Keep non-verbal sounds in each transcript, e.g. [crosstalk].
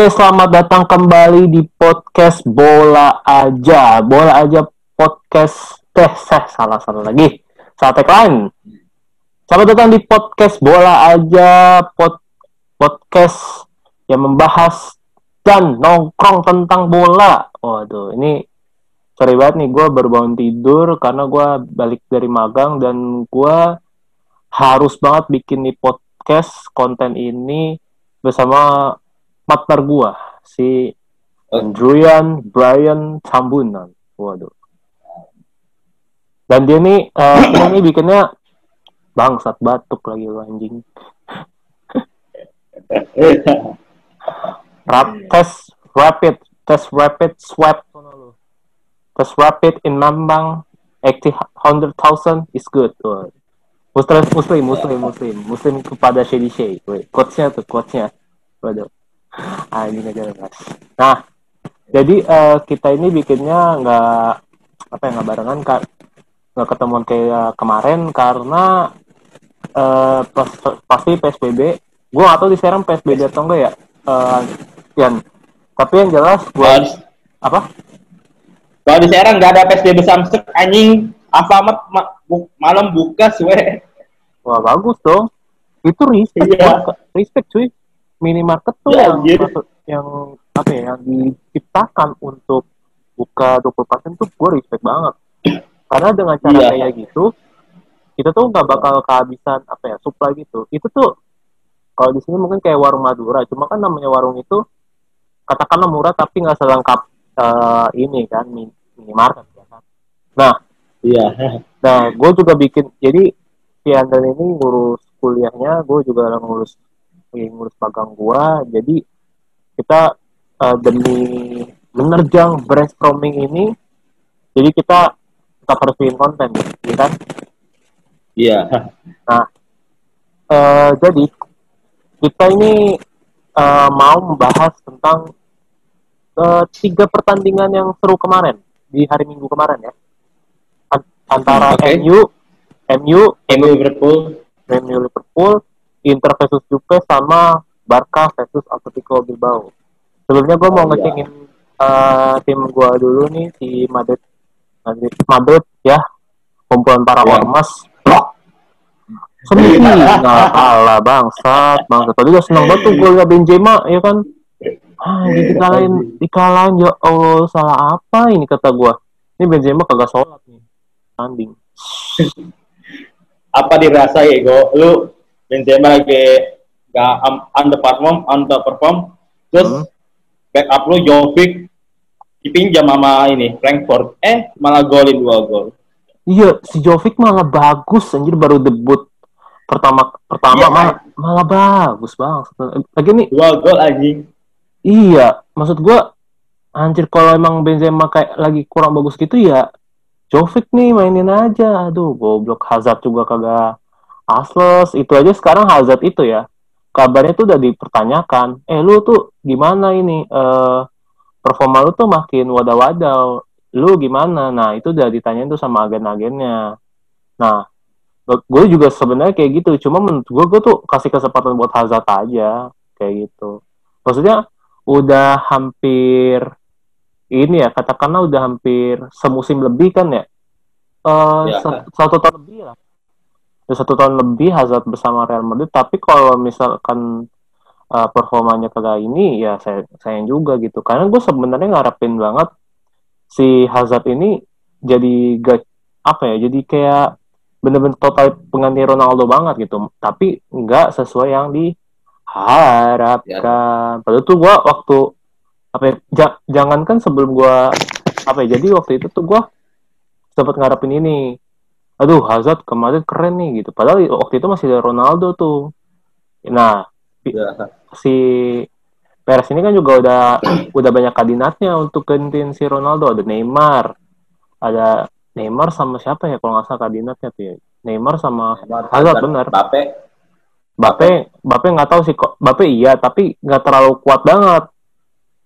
Oke, selamat datang kembali di podcast Bola Aja. Bola Aja podcast teh seh, salah salah lagi. Salah tagline. Selamat datang di podcast Bola Aja pod, podcast yang membahas dan nongkrong tentang bola. Waduh, ini sorry banget nih gue baru bangun tidur karena gue balik dari magang dan gue harus banget bikin nih podcast konten ini bersama partner gua si Andrian Brian Tambunan. Waduh. Dan dia nih uh, [coughs] dia nih bikinnya bangsat batuk lagi lu anjing. [laughs] Rap test rapid test rapid swab test rapid in Mambang 800,000 is good. Waduh. Muslim, muslim, muslim, muslim, muslim kepada Shady Shay. Quotes-nya tuh, quotes-nya. Waduh. Ah, ini aja. Nah, jadi uh, kita ini bikinnya nggak apa ya nggak barengan kak nggak ketemuan kayak kemarin karena uh, pas, pasti PSBB. Gue atau di sekarang PSBB atau enggak ya? Uh, Yan. Tapi yang jelas gue apa? Kalau di Serang nggak ada PSBB Samsung anjing Alfamart ma bu malam buka sih. Wah bagus dong. Itu respect, Iya. respect cuy. Minimarket tuh Iya, yang anjir. masuk- yang apa ya, yang diciptakan untuk buka 20% tuh gue respect banget. Karena dengan cara Iya. kayak gitu, kita tuh nggak bakal kehabisan apa ya, supply gitu. Itu tuh kalau di sini mungkin kayak warung Madura, cuma kan namanya warung itu katakanlah murah tapi nggak selengkap eh, ini kan mi- minimarket ya kan. Nah, Iya. Nah, gue juga bikin, jadi si Andren ini ngurus kuliahnya, gue juga ngurus ngurus magang gue, jadi kita eh, demi menerjang brainstorming ini, jadi kita tetap harus bikin konten, ya kan? Iya. Eh, jadi kita ini eh, mau membahas tentang eh, tiga pertandingan yang seru kemarin di hari Minggu kemarin ya, An- antara Oke. MU, MU, MU Liverpool. MU Liverpool, Inter versus Juve sama Barca versus Atletico Bilbao. Sebelumnya gue mau Oh, iya. ngecengin eh, tim gue dulu nih si Madrid, Madrid, Madrid ya, kumpulan para Iya. ormas. Semi nggak kalah bangsat, bangsat. Tadi gue seneng banget tuh gue liat Benzema ya kan. Ah, dikalahin, dikalahin ya Allah salah apa ini kata gue. Ini Benzema kagak sholat nih, tanding. [laughs] Apa dirasa ya, Go? Benzema lagi gak um, underperform, underperform. Terus Hmm. backup lu Jovic dipinjam sama ini Frankfurt. Eh, malah golin dua gol. Iya, si Jovic malah bagus anjir baru debut pertama pertama Iya, malah, malah bagus banget. Lagi nih, Dua gol anjing. iya, maksud gua anjir kalau emang Benzema kayak lagi kurang bagus gitu ya Jovic nih mainin aja. Aduh, goblok Hazard juga kagak asles. Itu aja sekarang Hazard itu ya. Kabarnya tuh udah dipertanyakan. Eh, lu tuh gimana ini eh performa lu tuh makin wadaw-wadaw. Lu gimana? Nah, itu udah ditanyain tuh sama agen-agennya. Nah, gue juga sebenarnya kayak gitu. Cuma menurut gue, gue tuh kasih kesempatan buat Hazard aja. Kayak gitu. Maksudnya, udah hampir ini ya, katakanlah udah hampir semusim lebih kan ya. Eh Ya. sa- satu tahun lebih lah. Udah satu tahun lebih Hazard bersama Real Madrid. Tapi kalau misalkan eh, performanya kagak ini, ya saya sayang juga gitu. Karena gue sebenarnya ngarepin banget si Hazard ini jadi gak apa ya jadi kayak bener-bener total pengganti Ronaldo banget gitu tapi nggak sesuai yang diharapkan padahal tuh gua waktu apa ya, ja- jangankan sebelum gua apa ya jadi waktu itu tuh gua sempat ngarepin ini aduh Hazard kemarin keren nih gitu. Padahal waktu itu masih ada Ronaldo tuh. Nah Ya. si Perez ini kan juga udah [clears throat] udah banyak kandidatnya untuk gantiin si Ronaldo. Ada Neymar ada Neymar sama siapa ya kalau nggak salah kandidatnya tuh ya. Neymar sama Hazard bener. Bape. Bape Bape nggak tahu sih kok. Bape iya tapi nggak terlalu kuat banget.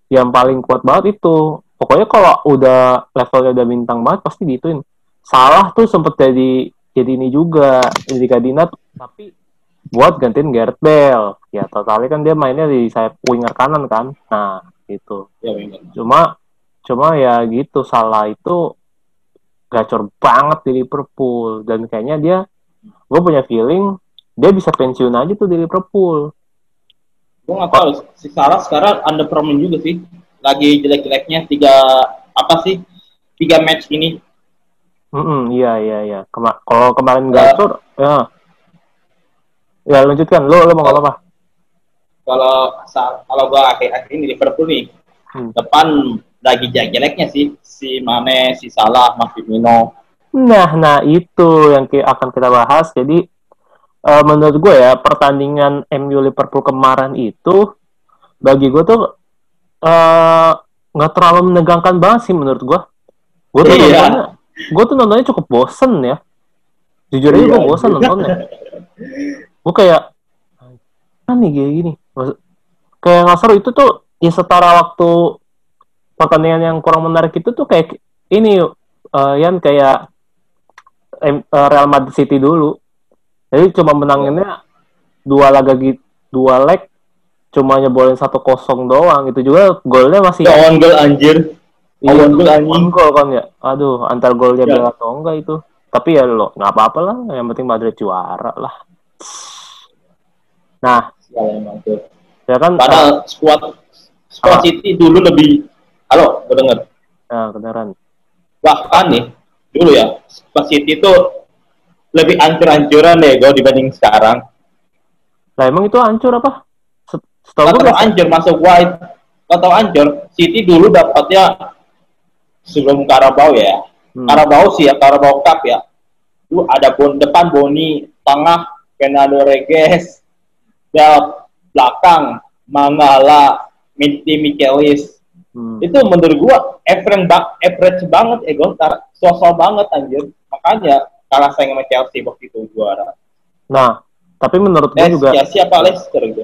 Yang paling kuat banget itu. Pokoknya kalau udah levelnya udah bintang banget pasti diituin salah tuh sempet jadi jadi ini juga jadi kandidat tapi buat gantiin Gareth Bale. Ya totalnya kan dia mainnya di sayap winger kanan kan. Nah, gitu. Ya. Cuma cuma ya gitu salah itu gacor banget di Liverpool dan kayaknya dia gue punya feeling dia bisa pensiun aja tuh di Liverpool. Gue nggak tahu si Salah sekarang underperforming juga sih. Lagi jelek-jeleknya tiga apa sih tiga match ini. Mm iya iya iya. Kema kalau kemarin gacor ya. Ya lanjutkan. Lo lo mau ngomong apa? Kalau kalau gue akhir-akhir ini Liverpool nih Hmm. depan lagi jelek-jeleknya sih si Mane, si Salah, Mas Firmino. Nah, nah itu yang akan kita bahas. Jadi eh, menurut gue ya pertandingan MU Liverpool kemarin itu bagi gue tuh eh, nggak terlalu menegangkan banget sih menurut gue. Gue tuh Iya. nontonnya, gue tuh nontonnya cukup bosen ya. Jujur aja gue Iya. bosen nontonnya. Gue kayak apa nih kayak gini. Kayak nggak seru itu tuh ya setara waktu pertandingan yang kurang menarik itu tuh kayak ini eh, Yan kayak eh, Real Madrid City dulu. Jadi cuma menanginnya dua laga gitu, dua leg cuma nyebolin satu kosong doang. Itu juga golnya masih Ya on goal anjir. Iya, on goal anjing. on goal kan ya. Aduh, antar golnya Ya. Bel atau enggak itu. Tapi ya lo nggak apa-apa lah. Yang penting Madrid juara lah. Nah, Ya, emang tuh. ya kan. Padahal squad Ah. squad City dulu lebih halo, gue denger. Nah, beneran. Bahkan nih dulu ya squad City itu lebih ancur-ancuran deh gue dibanding sekarang. Lah emang itu hancur apa? Se- Setahu Gak gue hancur masuk white. Gak tau hancur. City dulu dapatnya sebelum Carabao ya. Hmm. Carabao sih ya, Carabao Cup ya. Itu ada bon, depan Boni, tengah Fernando Reges, bel belakang Mangala, Miti Michelis. Hmm. Itu menurut gua average, ba- average banget ya gol, sosok banget anjir. Makanya kalah saing sama Chelsea waktu itu juara. Nah, tapi menurut gue Eh, juga ya, siapa Leicester gitu.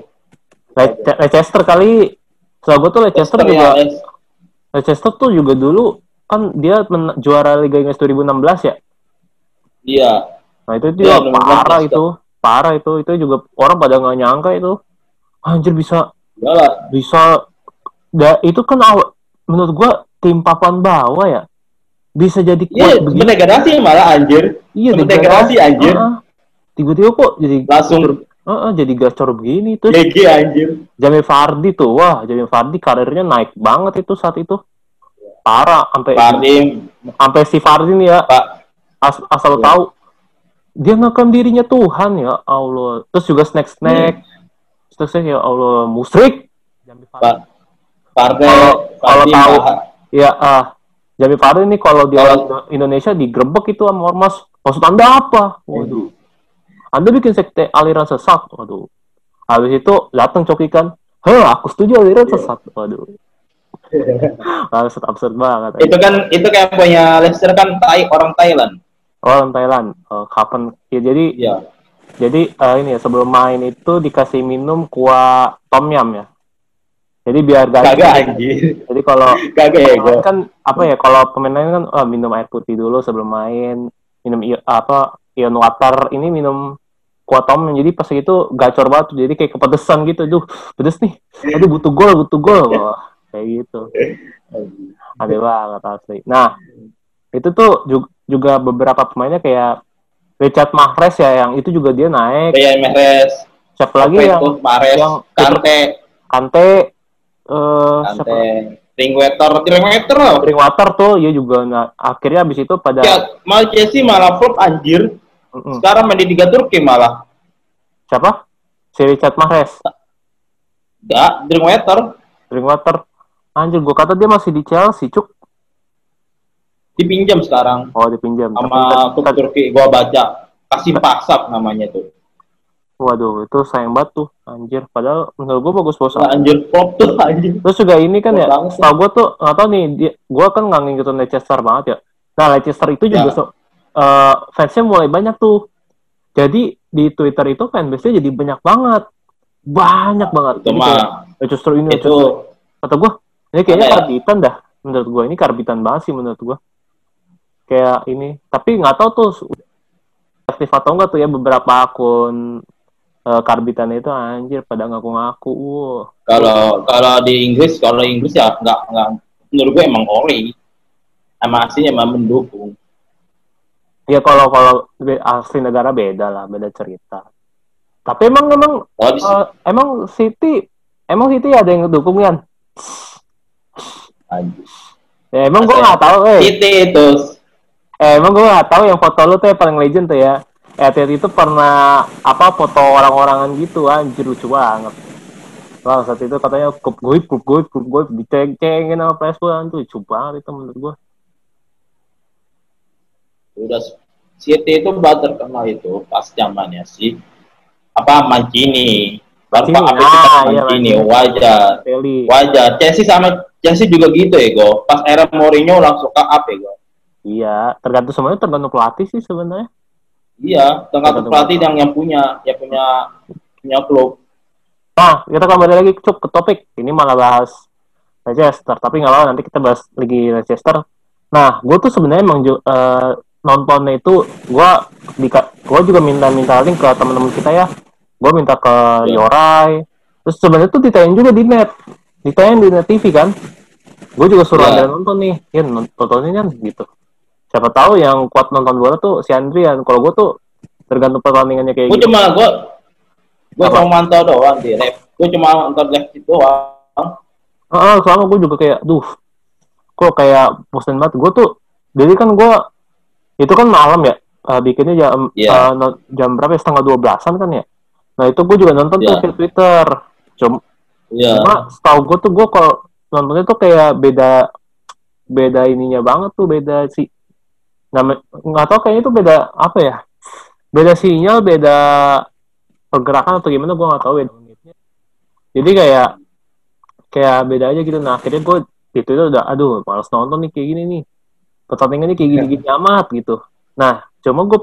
Le- Leicester kali setahu gue tuh Leicester Leicester juga ya, Leicester tuh juga dulu kan dia men- juara Liga Inggris 2016 ya. Iya. Nah itu Iya, dia 2016 parah itu, parah itu, itu juga orang pada nggak nyangka itu. Anjir bisa Iyalah. bisa da, itu kan awal menurut gua tim papan bawah ya bisa jadi kuat Iya, begini. degradasi malah anjir. Iya, sempet degradasi, anjir. Heeh. Tiba-tiba kok jadi Langsung Heeh, jadi gacor begini terus GG anjir. Jamie Vardy tuh, wah Jamie Vardy karirnya naik banget itu saat itu. Parah sampai Pardim, sampai si Vardy nih ya Pak. as- asal Iya. tahu dia ngakam dirinya Tuhan ya Allah. Terus juga snack snack. Terus ya Allah musrik. Pak. Partai, Kalau- tahu-. Ya ah Jamie Vardy ini kalau di Kalau- Indonesia digerebek itu sama ormas. Maksud anda apa? Waduh. Anda bikin sekte aliran sesat. Waduh. Habis itu datang cokikan. Heh, aku setuju aliran Iya. sesat. Waduh. [laughs] absurd, absurd banget. Itu kan itu kayak punya Leicester kan Thai orang Thailand. Orang Thailand. Eh, kapan? Ya jadi Iya. Jadi eh, ini ya sebelum main itu dikasih minum kuah tom yum ya. Jadi biar ganti. Kagak anjir. Jadi kalau [laughs] Kagak ya kan apa ya kalau pemain lain kan ah, minum air putih dulu sebelum main, minum apa ion water ini minum kuah tom Yum. jadi pas itu gacor banget jadi kayak kepedesan gitu duh pedes nih aduh butuh gol butuh gol [laughs] kayak gitu. [laughs] Aneh banget asli. Nah itu tuh ju- juga beberapa pemainnya kayak Richard Mahrez ya yang itu juga dia naik. Kayak Meres, siapa lagi yang itu? Mares, yang Kante, Kante eh siapa? Kante, Ringwetter, Ringwetter loh. Drinkwater tuh ya juga. Nah, akhirnya abis itu pada Ya, malah Chelsea malah flop anjir. Mm-mm. Sekarang main di Liga Turki malah. siapa? Si Richard Mahrez. Enggak, Drinkwater. Drinkwater anjir gua kata dia masih di Chelsea cuk. Dipinjam sekarang. Oh dipinjam. Sama klub Turki. Gua baca. Kasim Pasak namanya tuh. waduh itu sayang banget tuh anjir. Padahal menurut gua bagus bagus Wah, anjir flop tuh anjir. terus juga ini kan ya Bagus banget setahu gua tuh nggak tahu nih dia gua kan nggak ngikutin Leicester banget ya. Nah Leicester itu juga Ya. so, eh, fansnya mulai banyak tuh. Jadi di Twitter itu fanbase-nya jadi banyak banget. Banyak banget. Itu mah Leicester ini itu Leicester kata gue ini kayaknya ya? karbitan dah menurut gue ini karbitan banget sih menurut gue kayak ini tapi nggak tahu tuh aktif atau enggak tuh ya beberapa akun uh, karbitan itu anjir pada ngaku-ngaku. Wow. Kalau kalau di Inggris, kalau Inggris ya nggak nggak menurut gue emang ori. Emang aslinya emang mendukung. Ya kalau kalau asli negara beda lah, beda cerita. Tapi emang emang oh, uh, emang City emang City ada yang dukung kan? Ya, emang gue nggak tahu, eh. City itu. Eh, emang gue nggak tahu yang foto lu tuh yang paling legend tuh ya. Etit itu pernah apa foto orang-orangan gitu anjir lucu banget. Wah, saat itu katanya kup gue, kup gue, kup gue diceng-cengin sama PS1 tuh lucu banget itu menurut gue. Udah City itu baru terkenal itu pas zamannya sih apa Mancini Pak Apik ah, iya, Mancini wajar. Wajar. Chelsea sama Chelsea juga gitu ya go. Pas era Mourinho langsung ke up ya go. Iya tergantung semuanya tergantung pelatih sih sebenarnya. Iya tergantung, pelatih yang yang punya yang punya punya klub nah kita kembali lagi cuk ke topik. Ini malah bahas Leicester tapi nggak apa nanti kita bahas lagi Leicester. Nah gue tuh sebenarnya emang uh, nontonnya itu gue di gue juga minta minta link ke teman-teman kita ya gue minta ke yeah. Yorai terus sebenarnya tuh ditayang juga di net. Ditayang di net TV kan. Gue juga suruh yeah. anda nonton nih. Ya nontonin kan gitu. Siapa tahu yang kuat nonton bola tuh si Andrian. Kalau gue tuh tergantung pertandingannya kayak gue gitu. cuma gue gue cuma mantau doang di ref. Gue cuma nonton live itu doang. Ah soalnya gue juga kayak duh kok kayak bosan banget. Gue tuh jadi kan gue itu kan malam ya uh, bikinnya jam yeah. uh, jam berapa ya? Setengah dua belasan kan ya nah itu gue juga nonton yeah. tuh di Twitter cuma yeah. cuma setahu gue tuh gue kalau nontonnya tuh kayak beda beda ininya banget tuh beda si nggak nggak tahu kayaknya itu beda apa ya beda sinyal beda pergerakan atau gimana gue nggak tahu ya jadi kayak kayak beda aja gitu nah akhirnya gue itu itu udah aduh males nonton nih kayak gini nih pertandingannya kayak gini-gini ya. amat gitu. Nah, cuma gue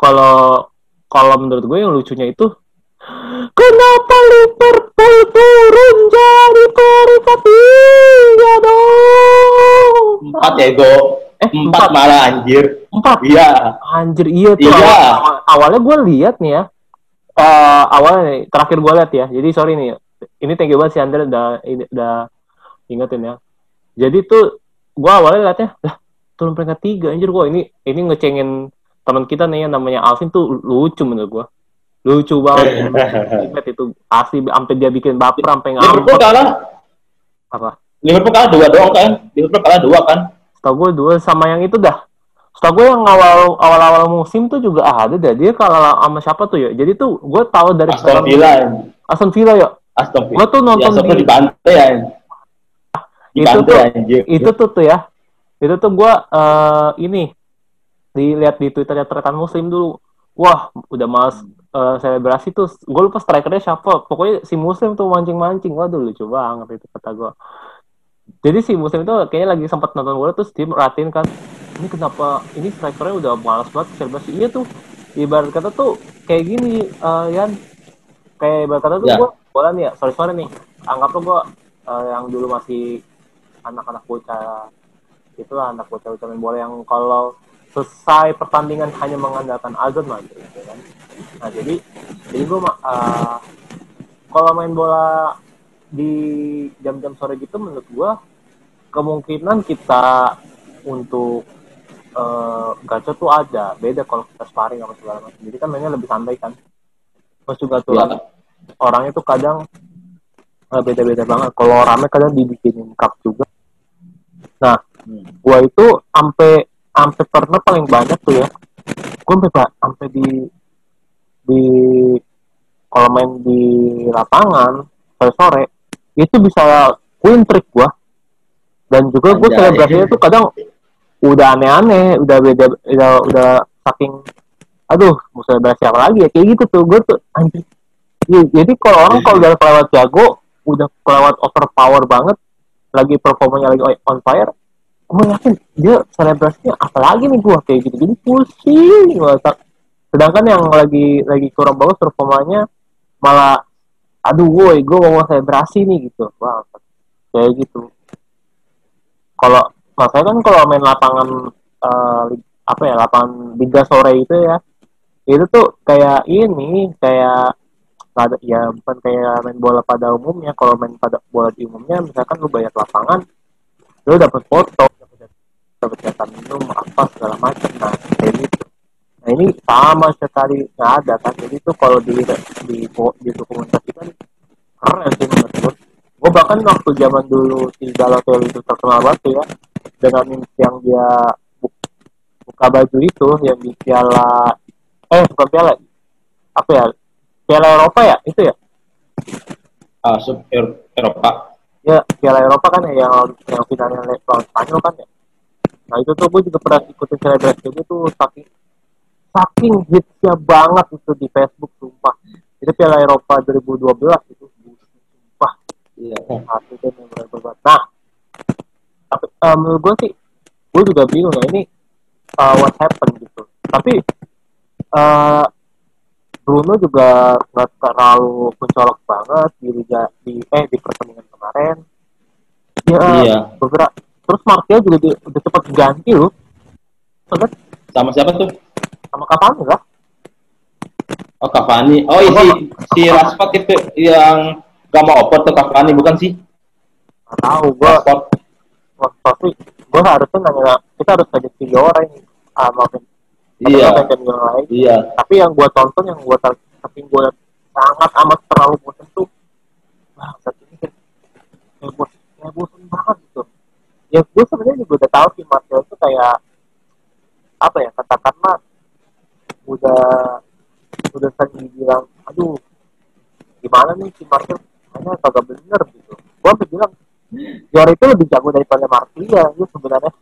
kalau kalau menurut gue yang lucunya itu kenapa Liverpool turun jadi peringkat tiga dong? Empat ya go. Eh, empat, empat malah anjir. Empat. Iya. Anjir iya tuh. Iya. Awal, awalnya gue lihat nih ya. Uh, awalnya nih, terakhir gue lihat ya. Jadi sorry nih. Ini thank you banget si Andre udah udah ingetin ya. Jadi tuh gue awalnya liatnya, lah turun peringkat tiga anjir gua ini ini ngecengin teman kita nih yang namanya Alvin tuh lucu menurut gua. Lucu banget. [laughs] Itu asli sampai dia bikin baper sampai ngambek Liverpool kalah. Apa? Liverpool kalah dua doang kan? Liverpool kalah dua kan? Setahu gue dua sama yang itu dah. Setahu gue yang awal awal awal musim tuh juga ada dah. Dia kalah sama siapa tuh ya? Jadi tuh gue tahu dari Aston Villa. Aston Villa ya? Aston Villa. Gue tuh nonton ya, di, di bantai ya? Itu tuh itu tuh tuh ya. Itu tuh gue uh, ini dilihat di twitternya Tretan Muslim dulu. Wah udah males uh, selebrasi tuh. Gue lupa strikernya siapa. Pokoknya si Muslim tuh mancing-mancing. Waduh lucu banget itu kata gue jadi si Muslim itu kayaknya lagi sempat nonton bola terus dia merhatiin kan ini kenapa? Ini strikernya udah males banget selebrasi. Iya tuh ibarat kata tuh kayak gini uh, Yan. Kayak ibarat kata tuh yeah. gue bola nih ya sorry sorry nih. Anggaplah gue uh, yang dulu masih anak-anak bocah itulah anak bocah-bocah main bola yang kalau selesai pertandingan hanya mengandalkan azan lah gitu kan. Nah jadi jadi gue uh, kalau main bola di jam-jam sore gitu menurut gue kemungkinan kita untuk uh, gacha tuh ada. Beda kalau kita sparring sama segala macam. Jadi kan mainnya lebih santai kan. Terus juga tuh ya. orangnya tuh kadang uh, beda-beda banget. Kalau rame kadang dibikinin cup juga. Nah gua itu sampai sampai pernah paling banyak tuh ya. Gua sampai sampai di di kalau main di lapangan sore sore itu bisa win trick gua. Dan juga gue selebrasinya tuh kadang udah aneh-aneh udah beda udah udah saking aduh mau selebrasi apa lagi ya? Kayak gitu tuh gue tuh anjir jadi kalau orang kalau udah kelewat jago udah kelewat overpower banget lagi performanya lagi on fire gue yakin dia selebrasinya apa lagi nih gue kayak gitu jadi pusing gue sedangkan yang lagi lagi kurang bagus performanya malah aduh woi gue mau selebrasi nih gitu. Wah kayak gitu. Kalau maksudnya kan kalau main lapangan uh, apa ya lapangan liga sore itu ya itu tuh kayak ini kayak ada ya bukan kayak main bola pada umumnya. Kalau main pada bola di umumnya misalkan lu bayar lapangan lu dapat foto dapat jatah minum apa segala macam. Nah kayak gitu. Nah ini sama sekali nggak ada kan. Jadi tuh kalau di di di dokumentasikan keren sih menurut gue gue bahkan waktu zaman dulu si Balotelli itu terkenal banget ya dengan yang dia buka baju itu yang di piala eh bukan piala apa ya piala Eropa ya itu ya? Ah sub Eropa. Ya piala Eropa kan ya yang yang finalnya lawan Spanyol kan ya nah itu tuh gue juga pernah ikutin selebrasi itu tuh saking saking hitsnya banget itu di Facebook sumpah. Itu piala Eropa 2012 itu sumpah. Iya nah, itu yang benar nah tapi uh, menurut gue sih gue juga bingung ya ini uh, what happened gitu. Tapi uh, Bruno juga nggak terlalu mencolok banget di liga di eh di pertandingan kemarin. Ya, iya. Beberapa terus Martial juga di, udah cepat diganti loh. Sobat. Sama siapa tuh? Sama Cavani lah. Oh Cavani. Oh iya si, si Rashford itu yang gak mau oper tuh Cavani bukan sih? Gak tahu gua. Rashford. Rashford sih. Gua harusnya nanya kita harus ada tiga orang ini. Maafin iya iya tapi yang gue tonton yang gue tapi gue sangat amat terlalu bosan tuh wah ini kan kayak bosan kayak bosan banget gitu ya gue sebenarnya juga udah tahu sih Marcel itu kayak apa ya katakanlah udah udah sering dibilang aduh gimana nih si Marcel hanya kagak bener gitu. Gue bilang Jor itu lebih jago daripada Martial ya sebenarnya.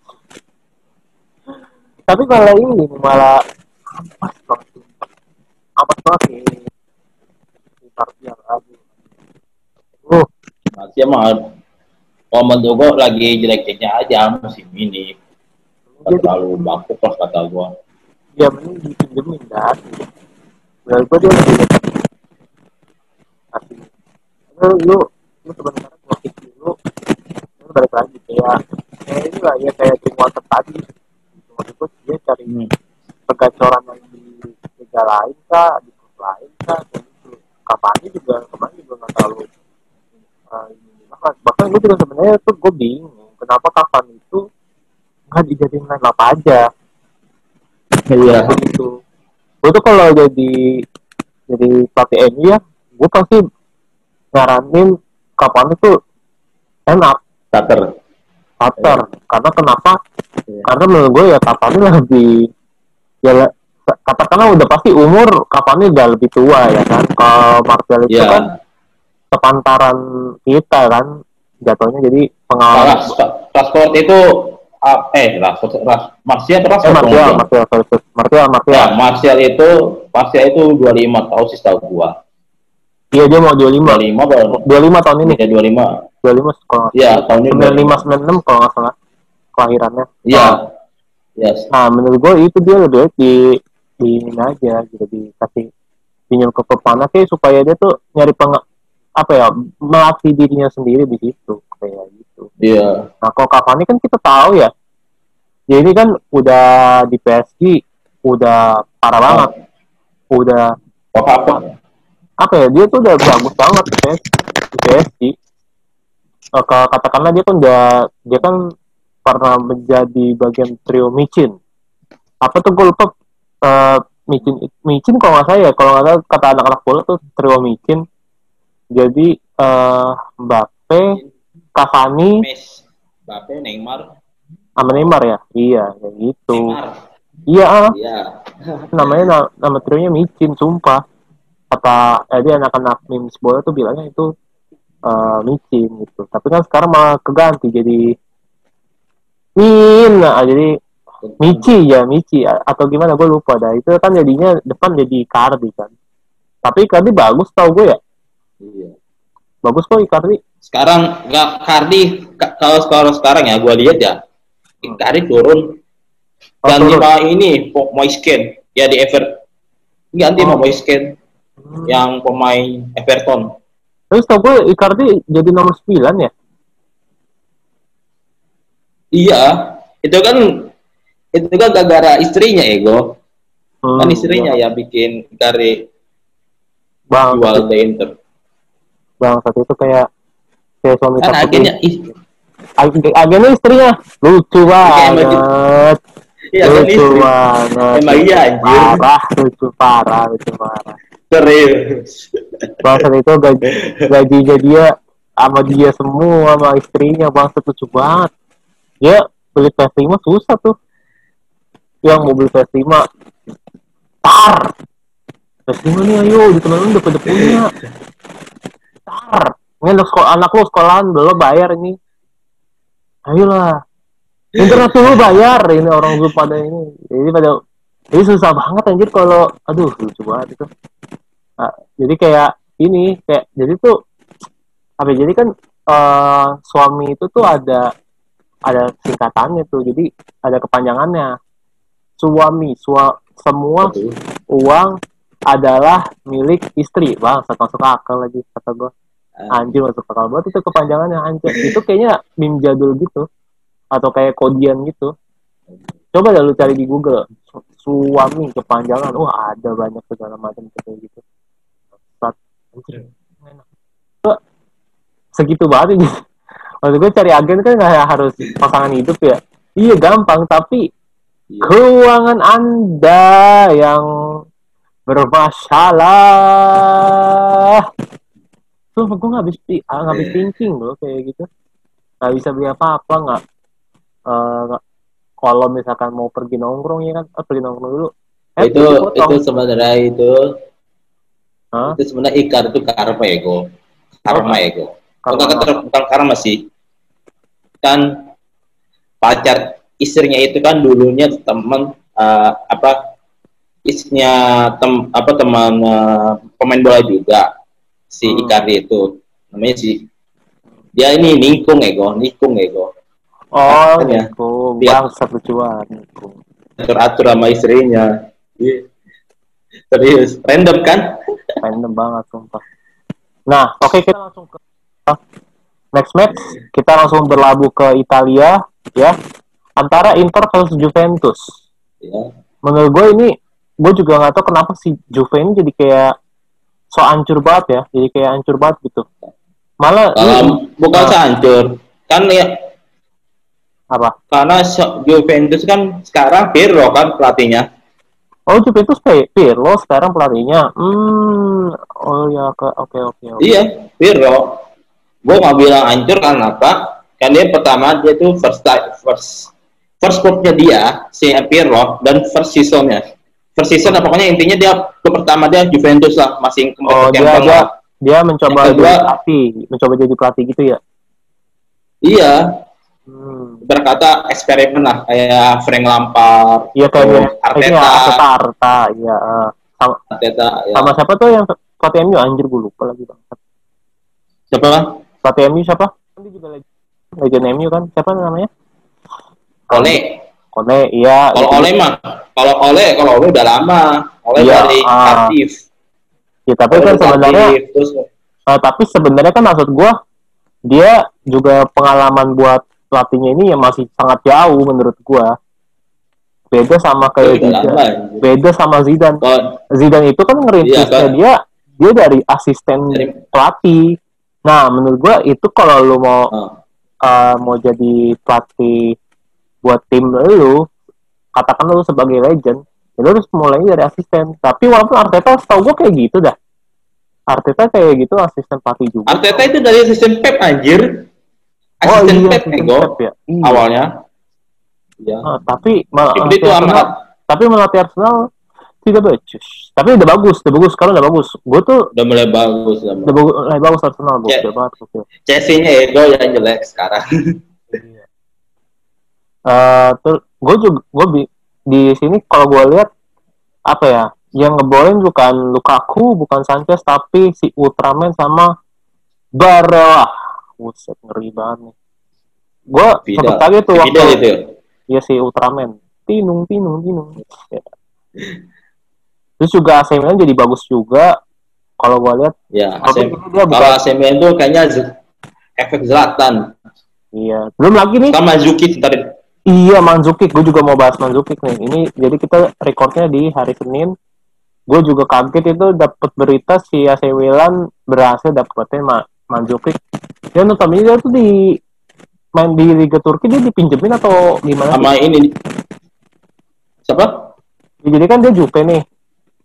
Tapi kalau ini malah ampas banget ampas banget sih. Di Martial lagi. Uh masih mah kalau menurut lagi jelek-jeleknya aja musim ini. Gak terlalu baku pas kata gua. Ya mending dipinjemin kan menurut gua dia lebih dekat tapi lu lu lu sebenarnya gua dulu. Lu balik lagi kayak kayak ini lah ya kayak Drinkwater tadi. Maksudku dia cari hmm. pegacoran yang di liga lain kah di klub lain kah dan itu kapan juga kemarin juga nggak terlalu uh, bahkan, bahkan gue juga sebenarnya tuh gue bingung kenapa kapan itu nggak dijadiin main apa aja. Iya. Gitu. Gue tuh kalau jadi jadi pelatih MU ya gue pasti nyaranin kapan itu enak. Starter. Starter. Karena kenapa? Yeah. karena menurut gue ya Cavani [laughs] lebih ya katakanlah udah pasti umur Cavani udah lebih tua ya kan? Kalau Martial itu yeah. kan sepantaran kita kan jatuhnya jadi pengalaman. Rashford itu uh, eh Ras, Martial atau Rashford eh, Martial Martial Martial Martial Martial ya, Martial itu Martial itu 25 tahun sih tahu gua. Iya dia mau 25 25 25 tahun ini. Ya 25 25 kalau Iya, tahun ini 95 96 kalau nggak salah. Kelahirannya. Iya. Yes. Nah, menurut gue itu dia lebih di di ini aja gitu dikasih pinjam ke pepanas sih supaya dia tuh nyari peng apa ya melatih dirinya sendiri di situ kayak gitu. Iya. Yeah. Nah, kalau Cavani kan kita tahu ya. Dia ini kan udah di PSG udah parah oh. banget. Udah apa apa? Apa ya? Dia tuh udah bagus banget di PSG. Di PSG uh, katakanlah dia kan udah dia kan pernah menjadi bagian trio micin apa tuh gue lupa uh, micin micin kalau nggak saya kalau nggak salah kata anak-anak bola tuh trio micin jadi uh, Mbappe Cavani Mbappe Neymar. Sama Neymar ya? Iya kayak gitu. Neymar. iya ah. Iya. [laughs] namanya nama, nama trionya micin sumpah. Kata jadi anak-anak memes bola tuh bilangnya itu uh, micin gitu. Tapi kan sekarang malah keganti jadi min. Nah, jadi mici ya mici atau gimana gue lupa dah. Itu kan jadinya depan jadi Icardi kan. Tapi Icardi bagus tau gue ya iya. Bagus kok Icardi sekarang nggak Icardi kalau sekarang sekarang ya gue lihat ya Icardi turun. Oh, ganti sama ini Moisken. Ya di Ever ganti oh. sama Moisken. Hmm. yang pemain Everton. Terus tau gue Icardi jadi nomor 9 ya? Iya, itu kan itu kan gara-gara istrinya ego. hmm, kan istrinya ya. ya bikin kari bang jual the Inter bang saat itu kayak kayak suami kan agennya agennya istrinya lucu banget Iya, lucu banget. Emang iya anjir. Parah, lucu parah, lucu parah. Serius. Bangsa itu gaji gajinya dia sama dia semua sama istrinya bangsa lucu banget. Ya beli PS5 susah tuh. Yang mau beli PS5 tar. PS5 nih ayo di temen lu udah pada punya. Tar. Ini anak sekolah anak lu sekolahan belum bayar ini. Ayolah. Internet lu bayar. Ini orang tua pada ini. Jadi pada ini susah banget anjir kalau aduh lucu banget itu. Nah, jadi kayak ini kayak jadi tuh apa ya, jadi kan uh, suami itu tuh ada ada singkatannya tuh jadi ada kepanjangannya. Suami sua, semua uang adalah milik istri. Bang masuk akal lagi kata gue ah. anjir masuk akal banget itu kepanjangannya anjir itu kayaknya meme jadul gitu. Atau kayak kodian gitu. Coba dah lu cari di Google. Suami kepanjangan. Wah ada banyak segala macam kayak gitu. Sat, segitu banget ini. [laughs] Maksud gue cari agen kan nggak harus pasangan hidup ya. Iya gampang tapi iya. keuangan anda yang bermasalah. Tuh gue nggak habis nggak habis iya. thinking loh kayak gitu. Nggak bisa beli apa-apa nggak uh, kalau misalkan mau pergi nongkrong ya kan? Oh, pergi nongkrong dulu. Eh, itu itu sebenarnya itu huh? itu sebenarnya ikar itu karma ego karma ego bukan bukan karma sih. Kan pacar istrinya itu kan dulunya teman uh, apa istrinya tem apa teman uh, pemain bola juga si hmm. Icardi itu namanya si dia ini nikung ego nikung ego Oh, ya. Niku. Bangsat lucu banget Niku. Atur-atur sama istrinya. Iya. Serius, random kan? Random banget sumpah. Nah, oke okay, kita langsung ke next match. Kita langsung berlabuh ke Italia ya. Antara Inter versus Juventus. Ya. Menurut gue ini gue juga nggak tahu kenapa si Juve ini jadi kayak so ancur banget ya. Jadi kayak ancur banget gitu. Malah um, bukan nah, hancur. Kan ya apa? Karena Juventus kan sekarang Pirlo kan pelatihnya. Oh Juventus Pirlo sekarang pelatihnya. Hmm, oh ya oke oke oke. Iya Pirlo. Gue nggak bilang hancur kan apa? Kan dia pertama dia tuh first first first clubnya dia si Pirlo dan first seasonnya. First season apa pokoknya intinya dia ke pertama dia Juventus lah masih oh, dia, dia, dia mencoba kedua, jadi pelatih, mencoba jadi pelatih gitu ya. Iya, Hmm. Berkata eksperimen lah kayak Frank Lampard, iya kayak Arteta, Arteta, Arteta, iya. Sama, Arteta, ya. sama siapa tuh yang pelatih MU anjir gue lupa lagi bang. Siapa kan? Pelatih MU siapa? Dia juga legend MU kan? Siapa namanya? Ole. Ole, iya. Kalau Ole mah, kalau Ole, kalau Ole udah lama. Ole iya, dari uh, aktif. Ya tapi kan sebenarnya, terus, uh, tapi sebenarnya kan maksud gue dia juga pengalaman buat pelatihnya ini yang masih sangat jauh menurut gua beda sama kayak Zidane beda sama Zidane oh. Zidane itu kan ngerintisnya iya, dia dia dari asisten dari... pelatih nah menurut gua itu kalau lu mau oh. uh, mau jadi pelatih buat tim lu katakan lu sebagai legend ya lu harus mulai dari asisten tapi walaupun Arteta tau gua kayak gitu dah Arteta kayak gitu asisten pelatih juga Arteta itu dari asisten Pep anjir asisten oh, iya, Pep Ego ya? iya. awalnya. Iya. Oh, tapi malah itu amat. Tapi melatih Arsenal tidak bagus. Tapi udah bagus, udah bagus. Kalau udah bagus, gue tuh udah mulai bagus. Udah, udah bagus, mulai bagus Arsenal. Gue udah banget. Chelsea-nya Ego yang jelek sekarang. Uh, terus gue juga gue di, di sini kalau gue lihat apa ya yang ngebolin bukan Lukaku bukan Sanchez tapi si Ultraman sama Barella Buset, ngeri banget nih. Gue sempet kaget tuh waktu itu. Iya si Ultraman. Tinung, tinung, tinung. Ya. [laughs] Terus juga AC Milan jadi bagus juga. Kalau gue lihat. Ya, AC, dia kalau AC Milan tuh kayaknya efek Zlatan. Iya. Belum lagi nih. Sama Zuki ntar Iya Manzukic, gue juga mau bahas Manzukic nih. Ini jadi kita recordnya di hari Senin. Gue juga kaget itu dapat berita si AC Milan berhasil dapetin Ma Manzukic. Dia notabene dia tuh di main di Liga Turki dia dipinjemin atau gimana? Sama sih? ini. Siapa? Ya, jadi kan dia Jupe nih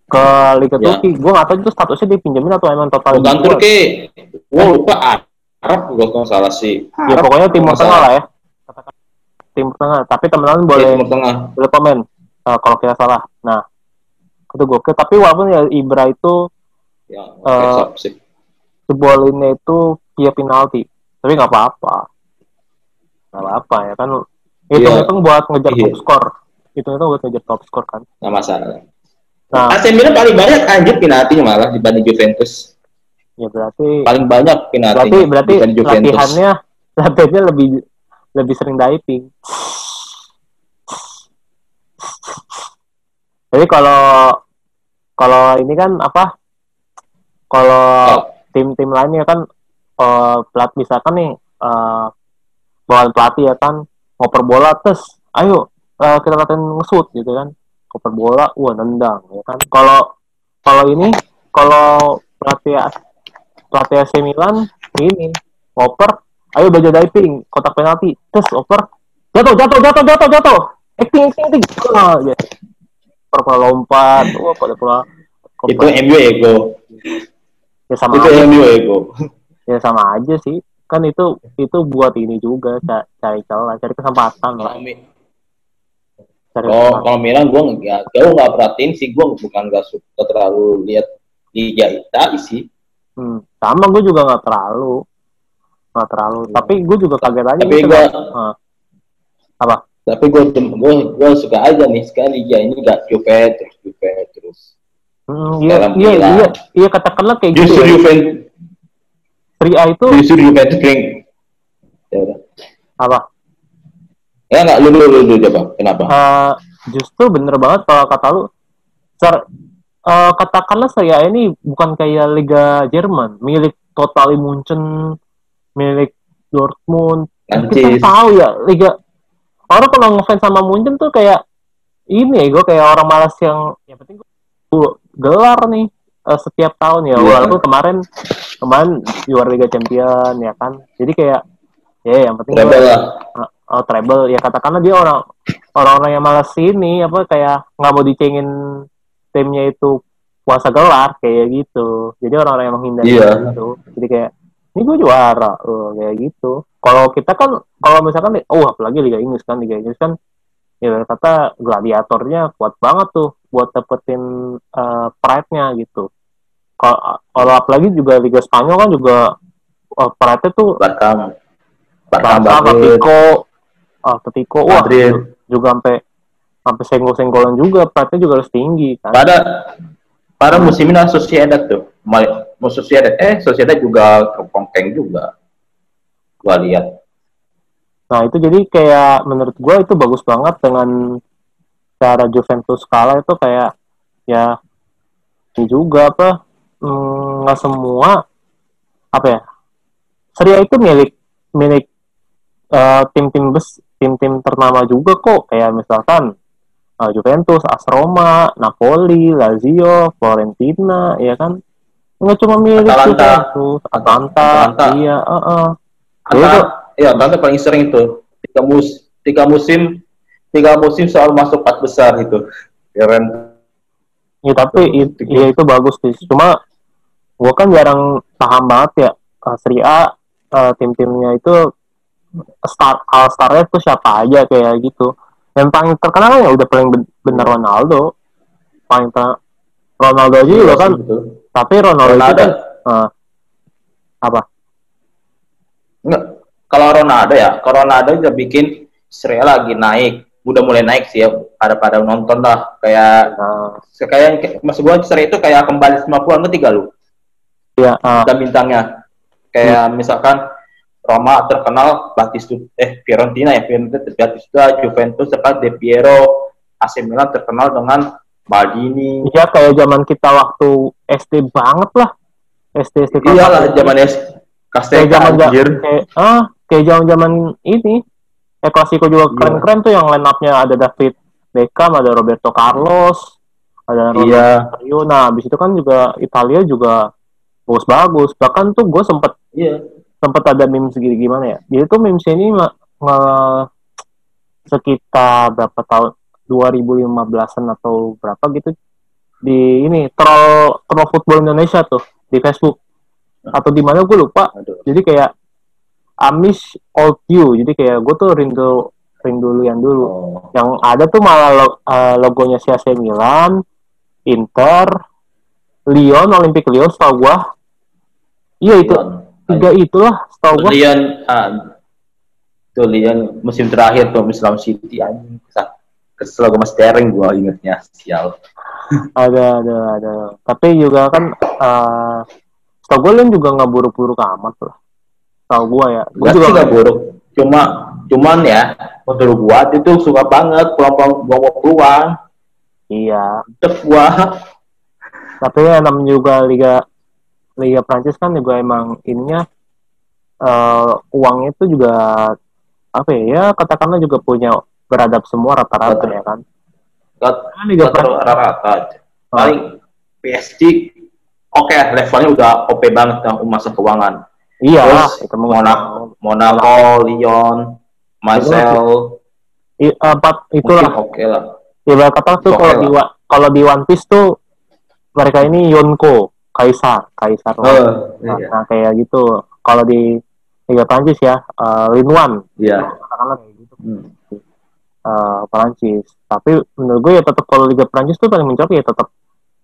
ke Liga ya. Turki. Gue gak tahu itu statusnya dipinjemin atau emang total. Bukan Turki. Gue lupa Arab gue kalau salah sih. Ya pokoknya Timur Tengah lah ya. Timur Tengah. Tapi teman-teman boleh Timur Tengah. boleh komen uh, kalau kita salah. Nah, itu gue Tapi walaupun ya Ibra itu ya, uh, sebuah lini itu via penalti. Tapi nggak apa-apa. Nggak apa-apa ya kan. Itu yeah. itu buat ngejar yeah. top score. Itu itu buat ngejar top score kan. Nggak masalah. Nah, AC Milan paling banyak anjir penaltinya malah dibanding Juventus. Ya berarti paling banyak penalti. Berarti berarti latihannya latihannya lebih lebih sering diving. Jadi kalau kalau ini kan apa? Kalau tim-tim lainnya kan uh, pelat misalkan nih uh, bawaan pelatih ya kan ngoper bola terus ayo uh, kita latihan ngesut gitu kan ngoper bola wah nendang ya kan kalau kalau ini kalau pelatih pelatih AC Milan ini oper ayo baca diving kotak penalti terus oper jatuh jatuh jatuh jatuh jatuh. Acting acting acting. Oh, ya. lompat. Wah pada pula? Itu MU ego. Ya sama itu aja. MU ego. Ya sama aja sih. Kan itu itu buat ini juga cari celah cari kesempatan lah. Cari oh kalau Milan gue nggak gue nggak perhatiin sih gue bukan gak suka terlalu lihat Liga Italia sih. Hmm, sama gue juga nggak terlalu, nggak terlalu. Hmm. Tapi gue juga kaget aja. Tapi gitu, gue uh, apa? Tapi gue gue gue suka aja nih sekali ya ini gak Juve terus Juve terus. Hmm, iya, iya, iya, iya, katakanlah kayak justru gitu. Ya. Juve. Serie A itu. Justru Juventus kering. Ya udah. Apa? Ya nggak lu lu lu coba. Kenapa? Uh, justru bener banget kalau kata lu. Ser uh, katakanlah saya ini bukan kayak Liga Jerman, milik Total Munchen, milik Dortmund. Kita tahu ya Liga orang kalau ngefans sama Munchen tuh kayak ini ya gue kayak orang malas yang ya penting gue gelar nih uh, setiap tahun ya. Yeah. walaupun kemarin kemarin juara Liga Champion ya kan. Jadi kayak ya yang penting treble lah. Uh, oh, treble. Ya katakanlah dia orang orang-orang yang malas ini apa kayak nggak mau dicengin timnya itu puasa gelar kayak gitu. Jadi orang-orang yang menghindari yeah. itu. Jadi kayak ini gue juara oh, kayak gitu. Kalau kita kan kalau misalkan oh apalagi Liga Inggris kan Liga Inggris kan ya kata gladiatornya kuat banget tuh buat dapetin uh, pride-nya gitu. Kalau apalagi juga Liga Spanyol kan juga uh, pride-nya tuh Barca Barca Atletico Atletico wah juga sampai sampai senggol-senggolan juga pride juga harus tinggi kan. Pada pada musim ini Sociedad tuh mau Sociedad eh Sociedad juga kepongkeng juga. Gua lihat. Nah itu jadi kayak menurut gua itu bagus banget dengan cara Juventus kalah itu kayak ya ini juga apa mm, nggak mm, semua apa ya Serie itu milik milik uh, tim-tim bes tim-tim ternama juga kok. Kayak misalkan uh, Juventus, AS Roma, Napoli, Lazio, Fiorentina, ya kan? Nggak cuma milik Atalanta. Juventus, Atalanta, Atalanta. iya, uh -uh. Atalanta, iya, Atalanta paling sering itu. Tiga, mus tiga musim, tiga musim soal masuk empat besar itu. Keren. Ya tapi itu, ya itu bagus sih. Cuma gua kan jarang paham banget ya uh, Serie A uh, tim-timnya itu star all starnya tuh siapa aja kayak gitu yang paling terkenal ya udah paling bener Ronaldo paling ter Ronaldo aja juga iya kan betul. tapi Ronaldo, Ronaldo. itu kan uh, apa Enggak. kalau Ronaldo ya kalau Ronaldo udah bikin Sri lagi naik udah mulai naik sih ya pada pada nonton lah kayak uh. kayak maksud gua Sri itu kayak kembali 50-an ketiga lu iya uh. dan bintangnya kayak hmm. misalkan Roma terkenal Batistuta eh Fiorentina ya Fiorentina Batistuta Juventus serta De Piero AC Milan terkenal dengan Maldini iya kayak zaman kita waktu SD banget lah SD SD iya lah zaman SD kayak zaman kayak, ah kayak zaman zaman ini eh Klasiko juga keren-keren tuh yang line up-nya ada David Beckham, ada Roberto Carlos, ada iya. Ronaldo. Nah, habis itu kan juga Italia juga bagus-bagus. Bahkan tuh gue sempet iya. sempet ada meme segini gimana ya. Jadi tuh memes ini nge sekitar berapa tahun 2015-an atau berapa gitu di ini troll troll football Indonesia tuh di Facebook atau di mana gue lupa. Aduh. Jadi kayak Amish old you. Jadi kayak gue tuh rindu rindu yang dulu. Oh. Yang ada tuh malah lo, uh, logonya si AC Milan, Inter, Lyon, Olympic Lyon, setahu gue. Iya itu tiga itulah setahu gue. Lyon, uh, itu Lyon musim terakhir tuh Islam City anjing. Kesel gue masih tereng gue ingetnya sial. ada ada ada. Tapi juga kan uh, setahu gue Lyon juga nggak buruk-buruk amat lah. Tahu gue ya. Gue juga nggak buruk. Cuma cuman ya menurut gua itu suka banget pulang-pulang bawa peluang iya tetep gua tapi ya namanya juga liga liga Prancis kan juga emang ininya uh, uang itu juga apa ya, ya katakanlah juga punya beradab semua rata-rata ya kan? Kan liga Prancis rata-rata paling PSG oke okay, levelnya udah OP banget dalam masa keuangan. Iya Terus, itu Monaco, Monaco, Lyon, Marcel. I, empat itulah. oke okay lah ya kata tuh okay kalau di kalau di One Piece tuh mereka ini Yonko Kaisar Kaisar oh, nah, iya. nah kayak gitu. Kalau di Liga Prancis ya uh, Lin Wan iya. Katakanlah kayak gitu. Hmm. Uh, Prancis tapi menurut gue ya tetap kalau Liga Prancis tuh paling mencolok ya tetap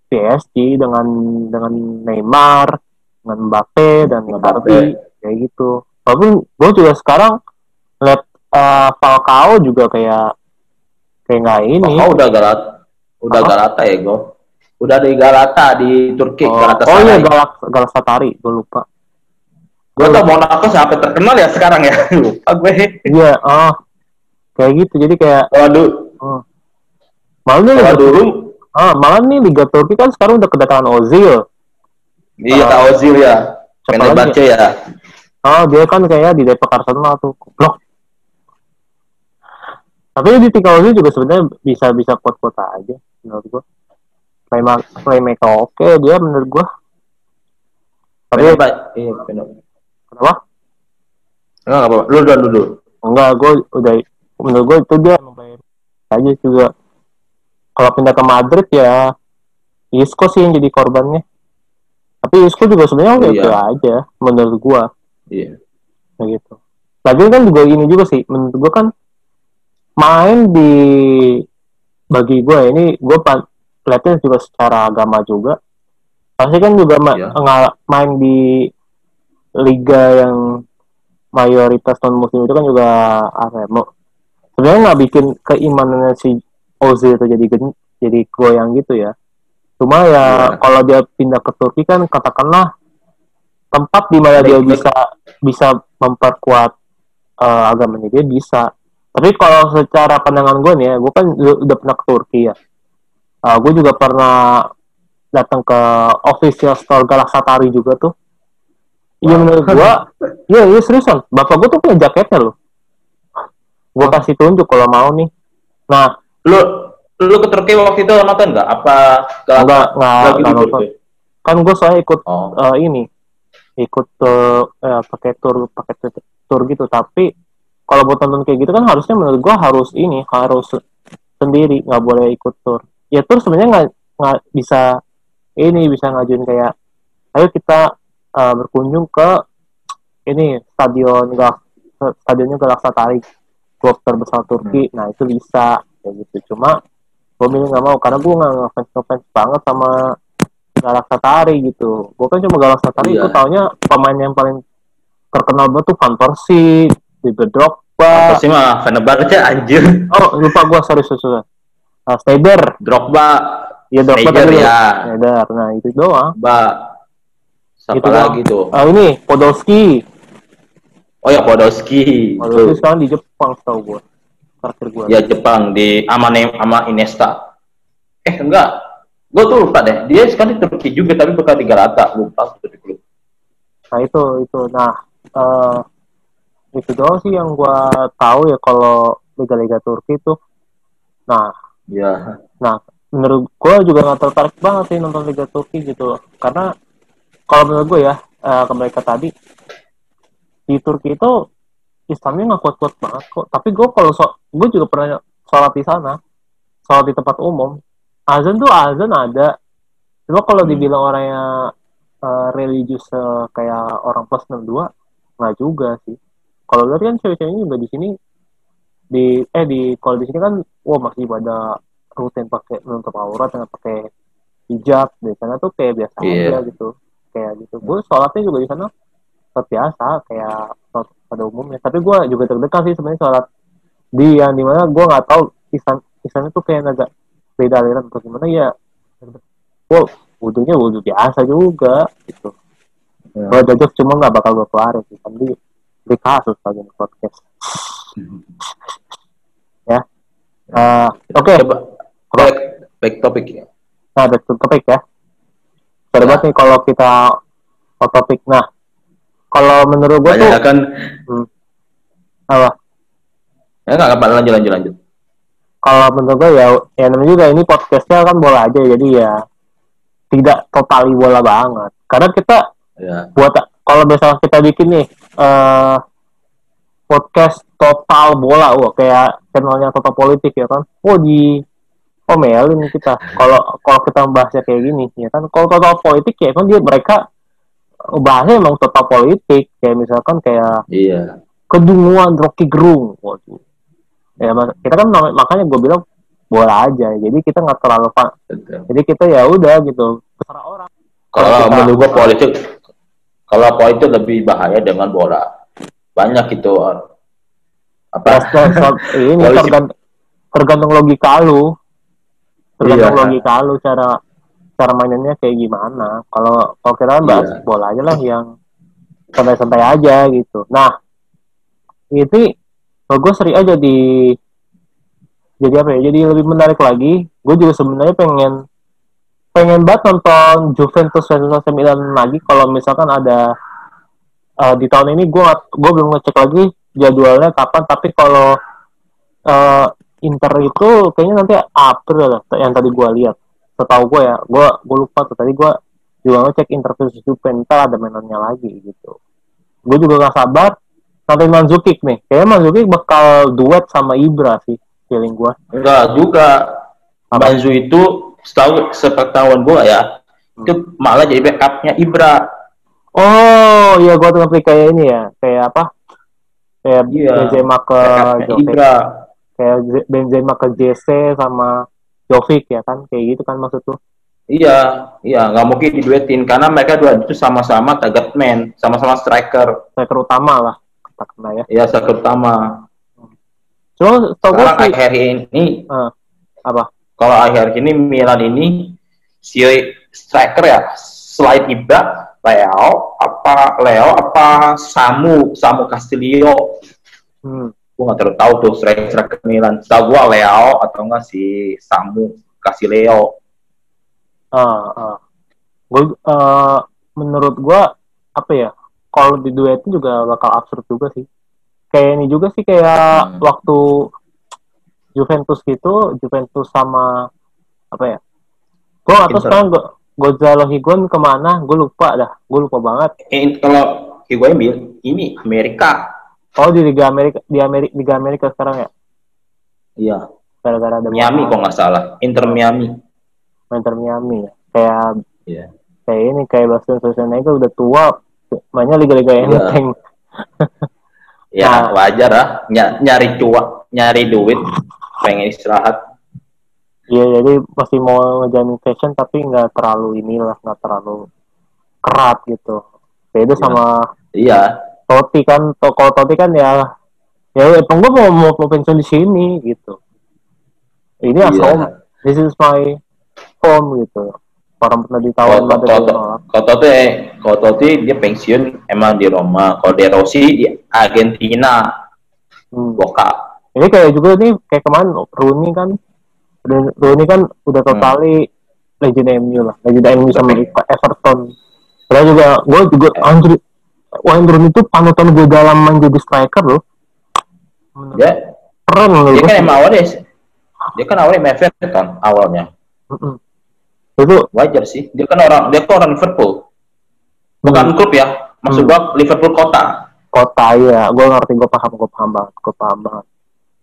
PSG dengan dengan Neymar dengan Mbappe dan Icardi kayak gitu walaupun gue juga sekarang lihat uh, Falcao juga kayak kayak nggak ini. Oh, udah Galat, udah Apa? Galata ya gue. Udah di Galata di Turki. Oh, Galata oh iya Galak Galasatari, gue lupa. Gue tau Monaco sampai terkenal ya sekarang ya. [laughs] lupa gue. Iya, oh. Kayak gitu. Jadi kayak. Waduh. Oh. Malah nih dulu. Ah, malah nih Liga Turki kan sekarang udah kedatangan Ozil. Iya, uh, Ozil ya. baca ya? Oh, dia kan kayak di Depok Arsenal tuh. Blok tapi di Ozil juga sebenarnya bisa bisa pot-pot aja menurut gua playmaker playmaker oke okay, dia menurut gua tapi Pak, iya kenapa enggak apa lu udah dulu enggak gua udah menurut gua itu dia aja juga. Kalau pindah ke Madrid ya Isco sih yang jadi korbannya. Tapi Isco juga sebenarnya oke iya. aja menurut gua. Iya. Kayak gitu. Lagi kan juga ini juga sih menurut gua kan main di bagi gue ini gue lihatnya juga secara agama juga. Pasti kan juga ma yeah. main di liga yang mayoritas non muslim itu kan juga apa ya sebenarnya nggak bikin keimanannya si Ozil itu jadi jadi goyang gitu ya cuma ya yeah. kalau dia pindah ke Turki kan katakanlah tempat di mana dia bisa bisa memperkuat uh, agamanya dia bisa tapi kalau secara pandangan gue nih ya, gue kan udah pernah ke Turki ya. Uh, gue juga pernah datang ke official store Galaxy juga tuh. Iya wow. menurut gue, [laughs] iya iya seriusan. Bapak gue tuh punya jaketnya loh. Gue kasih tunjuk kalau mau nih. Nah, lu lu ke Turki waktu itu nonton nggak? Apa nggak nggak nggak nonton? Kan gue soalnya ikut oh. uh, ini, ikut uh, uh, pakai tour pakai tour gitu. Tapi kalau buat tonton kayak gitu kan harusnya menurut gua harus ini harus sendiri nggak boleh ikut tour ya tour sebenarnya nggak nggak bisa ini bisa ngajuin kayak ayo kita uh, berkunjung ke ini stadion gak stadionnya Galaksa Tarik klub terbesar Turki hmm. nah itu bisa kayak gitu cuma gue milih nggak mau karena gue nggak ngefans ngefans banget sama Galaksa Tarik gitu gue kan cuma iya. gue taunya pemain yang paling terkenal banget tuh Van Persie Diego Drogba. Apa sih mah Fenerbahce anjir. Oh, lupa gua sorry sorry. sorry. Uh, Steber. Drogba. Iya Drogba Steber ya. Steber. Nah, itu doang. Ba. Siapa itu lagi tuh? Uh, ini Podolski. Oh ya Podolski. Podolski sekarang di Jepang tahu gua. Terakhir gua. Ya Jepang di Amane ama Inesta. Eh enggak. Gue tuh lupa deh. Dia sekarang di Turki juga tapi bukan di Galata. Lupa Nah itu itu. Nah uh, itu doang sih yang gue tahu ya kalau liga-liga Turki itu nah ya nah menurut gue juga nggak tertarik banget sih nonton liga Turki gitu karena kalau menurut gue ya uh, ke mereka tadi di Turki itu Islamnya nggak kuat-kuat banget kok. Tapi gue kalau so gue juga pernah sholat di sana sholat di tempat umum. Azan tuh azan ada. Cuma kalau hmm. dibilang orangnya uh, religius uh, kayak orang plus 62 nggak juga sih. Kalau lihat kan cewek-ceweknya juga di sini di eh di kalau di sini kan wah masih pada rutin pakai menutup aurat dengan pakai hijab biasanya tuh kayak biasa yeah. aja gitu kayak gitu. Gue sholatnya juga di sana seperti biasa kayak sholat pada umumnya. Tapi gue juga terdekat sih sebenarnya sholat di yang di mana gue nggak tahu isan isannya tuh kayak agak beda aliran atau gimana ya wow wudhunya wudhu biasa juga gitu. Yeah. gue jajak cuma nggak bakal gue keluarin sih tapi di kasus lagi podcast. [laughs] Ya. Uh, oke. Okay. back back topik ya. Nah back to topik ya. Terus nah. nih kalau kita topik nah kalau menurut gue tuh kan? Hmm, apa? Ya nggak apa lanjut lanjut lanjut. Kalau menurut gue ya ya namanya juga ini podcastnya kan bola aja jadi ya tidak totali bola banget. Karena kita ya. buat kalau misalnya kita bikin nih uh, podcast total bola, wah kayak channelnya total politik ya kan, oh di omelin kita. Kalau kalau kita bahasnya kayak gini, ya kan, kalau total politik ya kan dia mereka bahasnya emang total politik, kayak misalkan kayak iya. kedunguan Rocky Gerung, waduh. Ya kita kan makanya gue bilang bola aja, jadi kita nggak terlalu pak. Jadi kita ya udah gitu, terserah orang. Kalau menurut gue politik kalau itu lebih bahaya dengan bola. Banyak itu apa? [laughs] ini tergantung, tergantung logika lu. Tergantung iya. logika lu cara cara mainannya kayak gimana. Kalau kalau kita bahas iya. bola aja lah yang santai-santai aja gitu. Nah, itu kalau gue seri aja di jadi apa ya? Jadi lebih menarik lagi. Gue juga sebenarnya pengen pengen banget nonton Juventus versus AC Milan lagi kalau misalkan ada uh, di tahun ini gue gue belum ngecek lagi jadwalnya kapan tapi kalau uh, Inter itu kayaknya nanti April lah yang tadi gue lihat setahu gue ya gue gue lupa tuh tadi gue juga ngecek Inter versus Juventus ada mainannya lagi gitu. Gue juga gak sabar nanti Manzukic nih. Kayaknya Manzukic bakal duet sama Ibra sih feeling gue enggak juga. Manzu itu setahu sepengetahuan gue ya hmm. itu malah jadi backupnya Ibra. Oh iya gue tuh ngerti kayak ini ya kayak apa? Kayak iya, Benzema ke Ibra. Kayak Benzema ke JC sama Jovic ya kan kayak gitu kan maksud tuh Iya, iya nggak mungkin diduetin karena mereka dua itu sama-sama target man, sama-sama striker. Striker utama lah, katakanlah ya. Iya, striker utama. Cuma sekarang akhir ini uh, apa? kalau akhir ini Milan ini si striker ya selain Ibra Leo apa Leo apa Samu Samu Castillo hmm. Gue nggak terlalu tahu tuh striker striker Milan tahu gue Leo atau enggak si Samu Castillo uh, uh. Gua, uh, menurut gue apa ya kalau di duet juga bakal absurd juga sih. Kayak ini juga sih kayak hmm. waktu Juventus gitu Juventus sama apa ya gue tahu sekarang gue Gonzalo Higuain ke mana gue lupa dah gue lupa banget. Eh, kalau Higuain ini Amerika oh di Liga Amerika di Amerika Liga Amerika sekarang ya? Iya. Gara-gara ada Miami kok nggak salah. Inter Miami. Inter Miami. Ya kayak iya. kayak ini kayak Bastian Schweinsteiger udah tua. Mainnya liga-liga iya. enteng. [laughs] Ya nah, wajar lah. Ny nyari cuak nyari duit. Pengen istirahat. Iya jadi masih mau ngejamin fashion tapi nggak terlalu inilah nggak terlalu kerat gitu. Beda ya. sama iya Toti kan kalau Toti kan ya ya emang gue mau mau, mau pensiun di sini gitu ini iya. home this is my home gitu orang pernah ditawar kalau Toti kalau Toti dia pensiun emang di Roma kalau di Rossi di Argentina hmm. bokap ini kayak juga nih kayak kemarin Rooney kan Rooney kan udah hmm. totali hmm. legend MU lah legend MU sama Everton Karena juga gue juga eh. anjir Wayne Rooney itu panutan gue dalam menjadi striker loh. Ya. Keren loh. Dia kan emang awalnya dia kan awalnya Everton kan awalnya. Mm -mm. Itu wajar sih. Dia kan orang dia kan orang Liverpool. Bukan hmm. klub ya. Maksud hmm. gua Liverpool kota. Kota ya. Gue ngerti gue paham gue paham banget. Gue paham banget.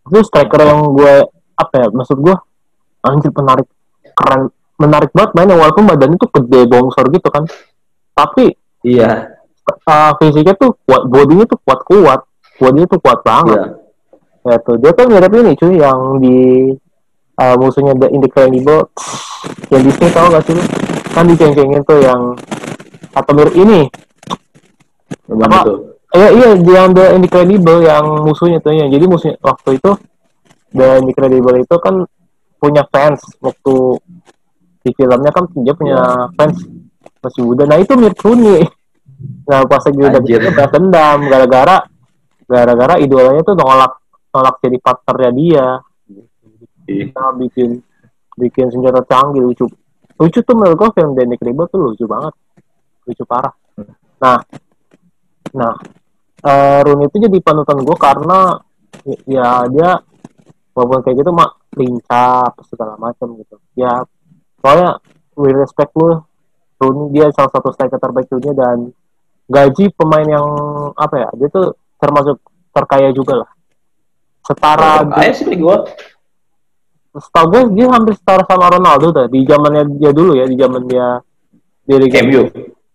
Itu striker yang gue apa ya? Maksud gue anjir menarik keren menarik banget mainnya walaupun badannya tuh gede bongsor gitu kan. Tapi iya. Uh, fisiknya tuh kuat, bodinya tuh kuat kuat, bodinya tuh kuat banget. Iya. Ya tuh dia tuh mirip ini cuy yang di uh, musuhnya The Indeclinable yang Disney tau gak sih kan diceng-cengin tuh yang atau mirip ini. Apa? iya iya yang The Indeclinable yang musuhnya tuh yang jadi musuhnya waktu itu The Indeclinable itu kan punya fans waktu di filmnya kan dia punya yeah. fans masih muda. Nah itu mirip Rooney nah pas lagi udah gitu dendam gara-gara gara-gara idolanya tuh nolak nolak jadi partnernya dia. Kita bikin bikin senjata canggih lucu. Lucu tuh menurut gue film Danny Kribo tuh lucu banget. Lucu parah. Nah nah uh, Rooney itu jadi panutan gue karena ya dia walaupun kayak gitu mak lincah segala macam gitu. Ya soalnya we respect lu Rooney dia salah satu striker terbaik dunia dan gaji pemain yang apa ya dia tuh termasuk terkaya juga lah. Setara kaya sih gue setahu gue dia hampir setara sama Ronaldo tuh di zamannya dia dulu ya di zaman dia di Liga MU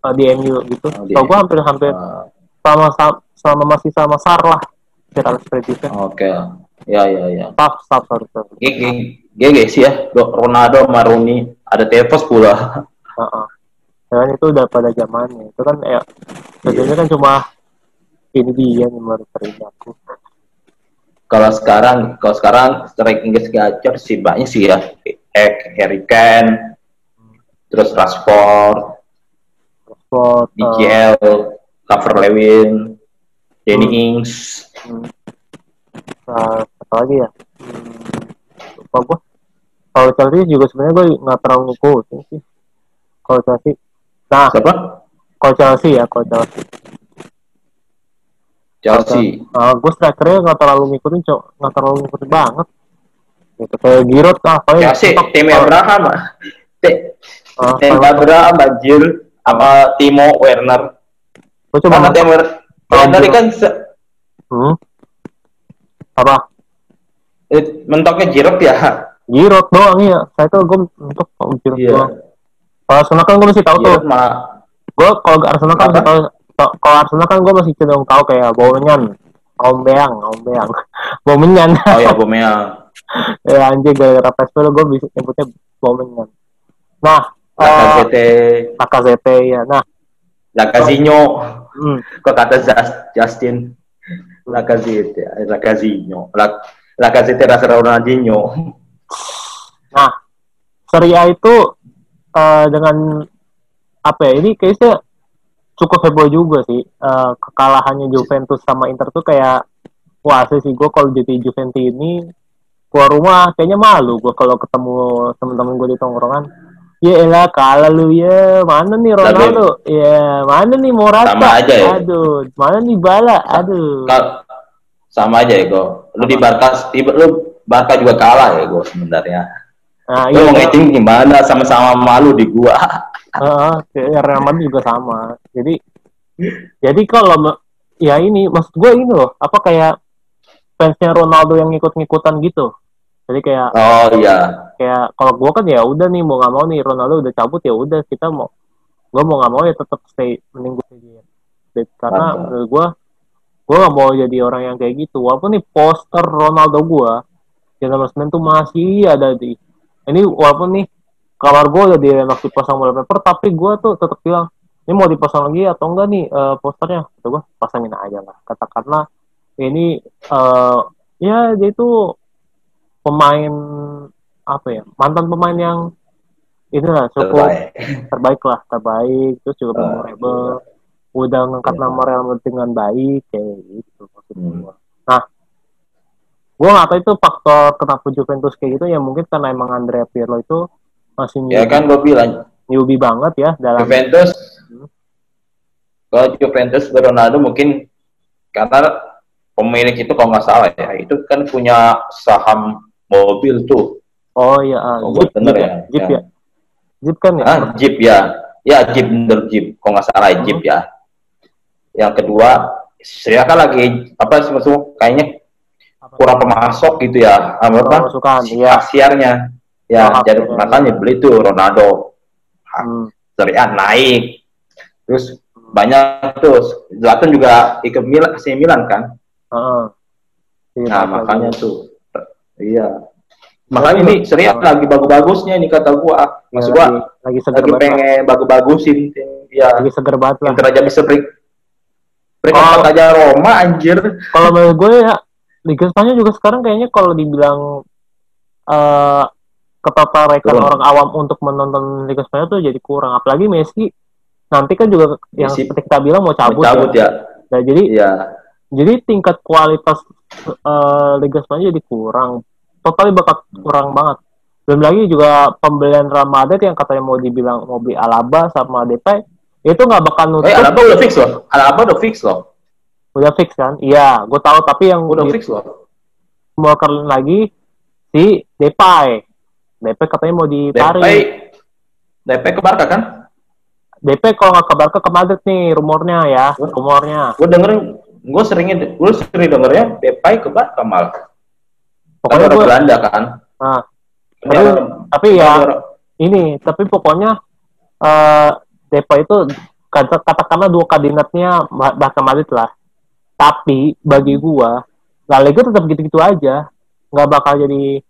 uh, di MU gitu. Oh, setahu gue hampir hampir uh. sama, sama masih sama Sar lah kira itu oke okay. ya ya ya. Staff staff harus GG sih ya Ronaldo Maruni ada Tevez pula. Uh -uh. Dan itu udah pada zamannya. Itu kan ya yeah. kan cuma ini dia yang menurut aku kalau sekarang kalau sekarang strike Inggris gacor sih banyak sih ya. Ek, Harry Kane terus Rashford Rashford DCL uh, Cover Lewin Danny hmm. Ings. Hmm. Uh, apa lagi ya? Hmm, lupa gua. Kalau Chelsea juga sebenarnya gue nggak terlalu ngikutin sih. Kalau Chelsea nah siapa kalau Chelsea ya kalau Chelsea Chelsea. Uh, gue strikernya nggak terlalu ngikutin, cok, nggak terlalu ngikutin banget. Gitu kayak Giroud lah, paling. Chelsea, tim Abraham, uh, tim Abraham, banjir, sama Timo Werner. Gue coba nonton. Timo Werner kan se hmm? apa? Eh, mentoknya Giroud ya? Giroud doang ya. Saya tuh gue mentok Giroud yeah. doang. Kalau Arsenal kan gue masih tahu tuh. Gue kalau Arsenal kan masih tahu kalau Arsenal kan gue masih cenderung tahu kayak Baumenyan, Aubameyang, Aubameyang, Baumenyan. [laughs] Oh [laughs] ya Aubameyang. ya anjir gara-gara PSV gue bisa nyebutnya Baumenyan. Nah, Lacazette. Uh, ya. Nah, Lacazinho. Hmm. Kok kata Justin Lacazette, Lacazinho. Lacazette rasa Ronaldinho. Nah, Serie A itu uh, dengan apa ya? Ini kayaknya cukup heboh juga sih. Uh, kekalahannya Juventus sama Inter tuh kayak wah sih gue kalau jadi Juventus ini keluar rumah kayaknya malu gue kalau ketemu temen-temen gue di tongkrongan. Ya elah kalah lu ya. Mana nih Ronaldo? Tapi, ya mana nih Morata? sama aja ya. Aduh mana nih Bala? Aduh. sama aja ya gue lu di Barca lu Barca juga kalah ya gue sebenarnya nah, lu iya, mau gimana? Sama-sama malu di gua. Uh, Real Madrid juga sama. Jadi jadi kalau ya ini maksud gue ini loh apa kayak fansnya Ronaldo yang ngikut-ngikutan gitu? Jadi kayak oh iya. kayak kalau gue kan ya udah nih mau nggak mau nih Ronaldo udah cabut ya udah kita mau gue mau nggak mau ya tetap stay mending gue karena menurut gue gue gak mau jadi orang yang kayak gitu. Walaupun nih poster Ronaldo gue yang nomor tuh masih ada di ini walaupun nih kamar gue udah enak dipasang wallpaper tapi gue tuh tetap bilang ini mau dipasang lagi atau enggak nih uh, posternya kata gue pasangin aja lah katakanlah ini uh, ya dia itu pemain apa ya mantan pemain yang inilah cukup terbaik, terbaik lah terbaik terus juga uh, memorable iya. udah ngangkat iya. nama Real Madrid dengan baik kayak gitu maksud hmm. gue gue nggak tahu itu faktor kenapa Juventus kayak gitu ya mungkin karena emang Andrea Pirlo itu masih newbie, ya kan gue bilang. newbie banget ya dalam Juventus. Kalau Juventus Ronaldo mungkin karena pemilik itu kalau nggak salah ya itu kan punya saham mobil tuh. Oh iya oh, Jeep, bener ya Jeep ya, ya. Jeep kan ya? Ah, Jeep ya. Ya Jeep bener Jeep. Kalau nggak salah hmm. Jeep ya. Yang kedua saya kan lagi apa semua kayaknya kurang pemasok gitu ya apa apa? oh, ya. kasiarnya ya jadi ya. makanya beli tuh Ronaldo. Hmm. Serie A naik. Terus banyak tuh Zlatan juga ikut Milan AC Milan kan? Uh, iya, nah makanya iya. tuh iya. Makanya ini Serie A lagi bagus-bagusnya ini kata gua. Maksud gua lagi, lagi, lagi pengen bagus-bagusin ya lagi seger banget lah Inter aja bisa break break oh. aja Roma anjir. kalau menurut gue ya Liga Spanyol juga sekarang kayaknya kalau dibilang uh, ketertarikan orang awam untuk menonton Liga Spanyol tuh jadi kurang. Apalagi Messi nanti kan juga yang Messi seperti kita bilang mau cabut, mau cabut ya. ya. Nah, jadi ya. jadi tingkat kualitas uh, Liga Spanyol jadi kurang. Totalnya bakal kurang banget. Belum lagi juga pembelian Real Madrid yang katanya mau dibilang mau beli Alaba sama Depay itu nggak bakal nutup. Eh, Alaba udah fix loh. Alaba udah fix loh. Udah fix kan? Iya, gue tahu tapi yang udah fix loh. Mau lagi si Depay. Depay katanya mau ditarik. Depay, Depay ke Barca kan? Depay kalau nggak ke Barca ke Madrid nih rumornya ya, rumornya. Gue dengerin, gue seringnya, gue sering dengernya Depay ke Barca mal. Pokoknya gue Belanda kan. Nah, tapi, tapi ya ini, tapi pokoknya uh, Depay itu katakanlah dua kabinetnya bahkan Madrid lah tapi bagi gua La Liga tetap gitu-gitu aja. Nggak bakal jadi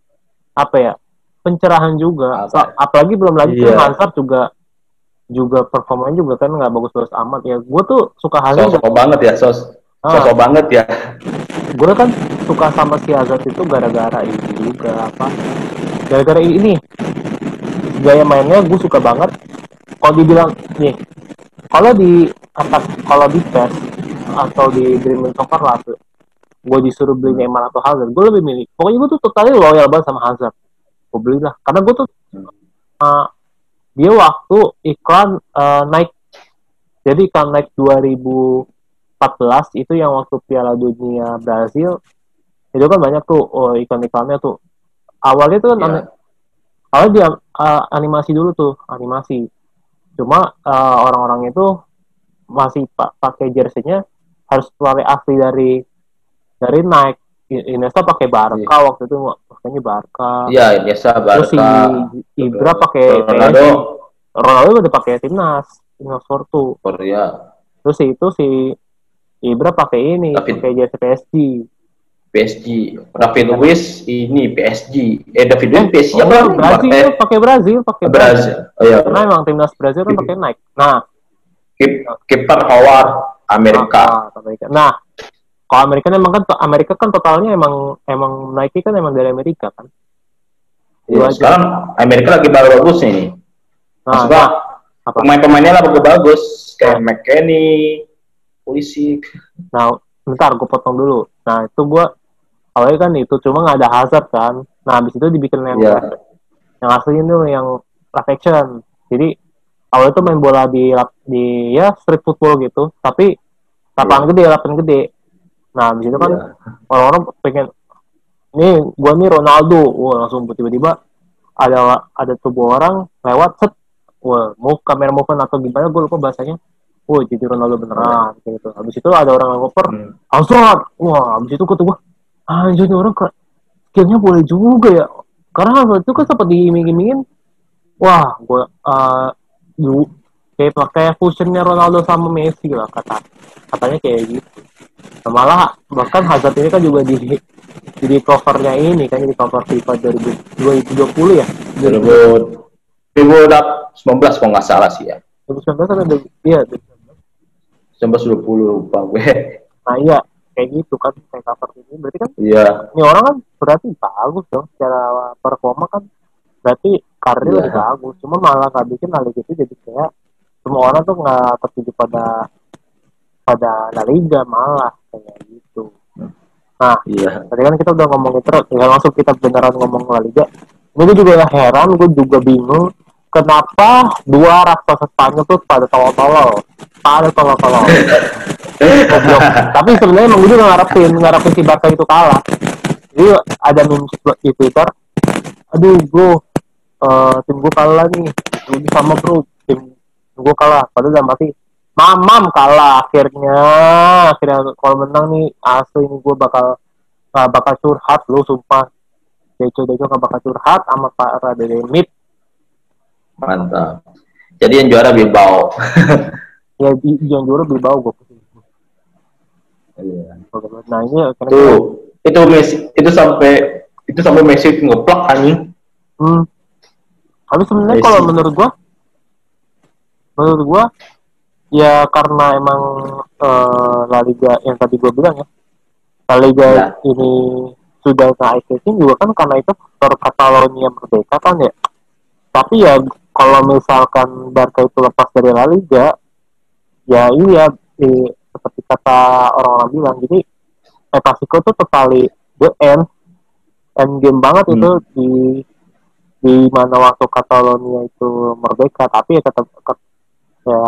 apa ya pencerahan juga. So, apalagi belum lagi yeah. kan Hazard juga juga performanya juga kan nggak bagus-bagus amat. Ya gue tuh suka Hazard sosok banget ya sos. Ah. sosok banget ya. Gue kan suka sama si Hazard itu gara-gara ini juga apa gara-gara ini. Gaya mainnya gue suka banget. Kalau dibilang nih kalau di atas kalau di PES atau di Dreaming Soccer lah tuh. Gue disuruh beli Neymar atau Hazard. Gue lebih milih pokoknya gue tuh totalnya loyal banget sama Hazard. Gue beli lah karena gue tuh uh, dia waktu iklan uh, naik jadi kan naik 2014 itu yang waktu Piala Dunia Brazil itu kan banyak tuh oh, iklan-iklannya tuh. Awalnya tuh kan yeah. awalnya dia uh, animasi dulu tuh animasi. Cuma uh, orang-orang itu masih pakai jersey-nya harus pakai asli dari dari Nike. Iniesta pakai Barca yeah. waktu itu makanya Barca. Iya yeah, Iniesta Barca. Terus si Ibra pakai Ronaldo. Ronaldo udah pakai timnas timnas Porto. Korea. Terus itu si Ibra pakai ini pakai jersey PSG PSG David Luiz ini PSG eh David Luiz PSG oh, apa Brazil eh. pakai Brazil pakai Brazil. Oh, iya. karena emang timnas Brazil kan pakai Nike. Nah. Kiper Howard Amerika. Ah, Amerika. Nah, kalau Amerika emang kan Amerika kan totalnya emang emang Nike kan emang dari Amerika kan. Ya, sekarang Amerika lagi baru bagus nih. Nah, nah pemain-pemainnya lah bagus bagus kayak nah. McKenny, Pulisic. Nah, bentar gue potong dulu. Nah, itu gue awalnya kan itu cuma nggak ada Hazard kan. Nah, habis itu dibikin yang yeah. yang asli itu yang live action. Jadi awalnya tuh main bola di di ya street football gitu. Tapi lapangan yeah. gede lapangan gede. Nah di situ kan yeah. orang-orang pengen nih gua nih Ronaldo. Wah langsung tiba-tiba ada ada tubuh orang lewat set. Wah mau kamera movement atau gimana gue lupa bahasanya. Wah jadi Ronaldo beneran yeah. gitu. Habis itu ada orang yang ngoper hmm. Hazard wah habis itu gue tuh anjir orang skillnya boleh juga ya. Karena Hazard itu kan sempat diiming-imingin. Wah gue uh, dulu kayak pakai fusionnya Ronaldo sama Messi lah kata katanya kayak gitu. Nah, malah bahkan Hazard ini kan juga di jadi covernya ini kan jadi cover FIFA 2020 ya? 2019 kalau nggak salah sih ya. 2019 ada iya 1920 lupa gue. nah iya kayak gitu kan kayak cover ini. Berarti kan iya. ini orang kan berarti bagus dong secara performa kan. Berarti karir yeah. lebih bagus cuma malah nggak bikin hal gitu jadi kayak semua orang tuh nggak tertuju pada pada La Liga malah kayak gitu. Nah iya. tadi kan kita udah ngomongin terus ya langsung kita beneran ngomong La Liga gue juga heran gue juga bingung kenapa dua raksasa Spanyol tuh pada tolol-tolol. Pada tolol-tolol. [laughs] Tapi sebenarnya emang gue juga ngarepin ngarepin si Barca itu kalah. Jadi ada memes di Twitter aduh bro uh, tim gue kalah nih. Gue sama bro tim gue kalah. Padahal udah mati mamam kalah akhirnya. Akhirnya kalau menang nih asli ini gue bakal uh, bakal curhat lu sumpah. Deco Deco gak bakal curhat sama Pak Rademit mantap. Jadi yang juara Bilbao. [laughs] Ya di, yang juara Bilbao gue iya. nah ini itu itu Messi itu sampai itu sampai Messi ngeplak anjing. Hmm. Tapi sebenarnya kalau menurut gua menurut gua ya karena emang uh, La Liga yang tadi gua bilang ya La Liga ya. ini sudah naik juga kan karena itu faktor Catalonia merdeka kan ya tapi ya kalau misalkan Barca itu lepas dari La Liga ya iya eh, seperti kata orang-orang bilang jadi El Clasico tuh terkali the end end game banget hmm. itu di di mana waktu Catalonia itu merdeka tapi ya kata ya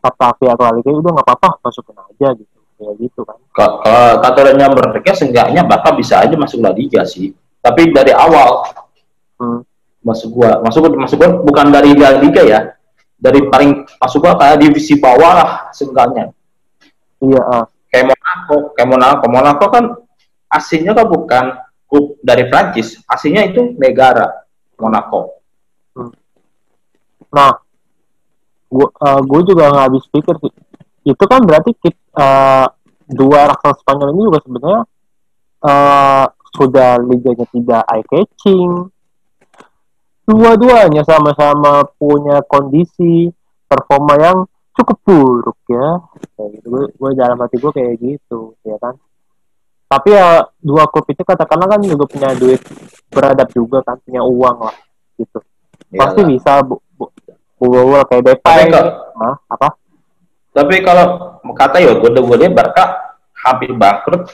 kata La Liga udah nggak apa-apa masukin aja gitu. Ya gitu kan. Kalau Catalonia merdeka seenggaknya bakal bisa aja masuk La Liga sih. Tapi dari awal hmm. masuk gua masuk masuk gua bukan dari La Liga ya dari paling masuk gua kayak divisi bawah lah seenggaknya. Iya uh. kayak Monaco kayak Monaco. Monaco kan aslinya kan bukan klub dari Prancis aslinya itu negara Monaco. Hmm. nah gua uh, gua juga nggak habis pikir sih. Itu kan berarti kita, uh, eh, dua raksasa Spanyol ini juga sebenarnya uh, sudah liganya tidak eye catching dua-duanya sama-sama punya kondisi performa yang cukup buruk ya. Kayak gitu. Gue, gue dalam hati gue kayak gitu ya kan tapi ya dua klub itu katakanlah kan juga punya duit beradab juga kan punya uang lah gitu Yalah. pasti bisa bu bu, bu, kayak Depay nah, apa tapi kalau kata ya gue gue Barca hampir bangkrut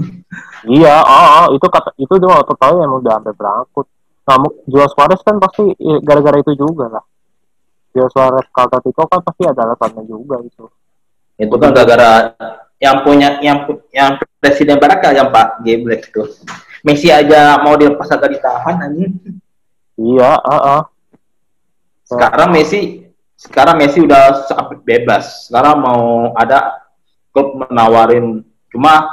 [laughs] iya oh, oh, itu kata itu dia waktu tahu yang udah hampir bangkrut Nah, jual Suarez kan pasti ya, gara-gara itu juga lah. Jual Suarez kalau kan pasti ada alasannya juga itu. Itu kan gara-gara yang punya yang yang presiden Baraka yang Pak Geblek itu. Messi aja mau dilepas agak ditahan anjing. Iya, uh, uh. Sekarang Messi sekarang Messi udah bebas. Sekarang mau ada klub menawarin cuma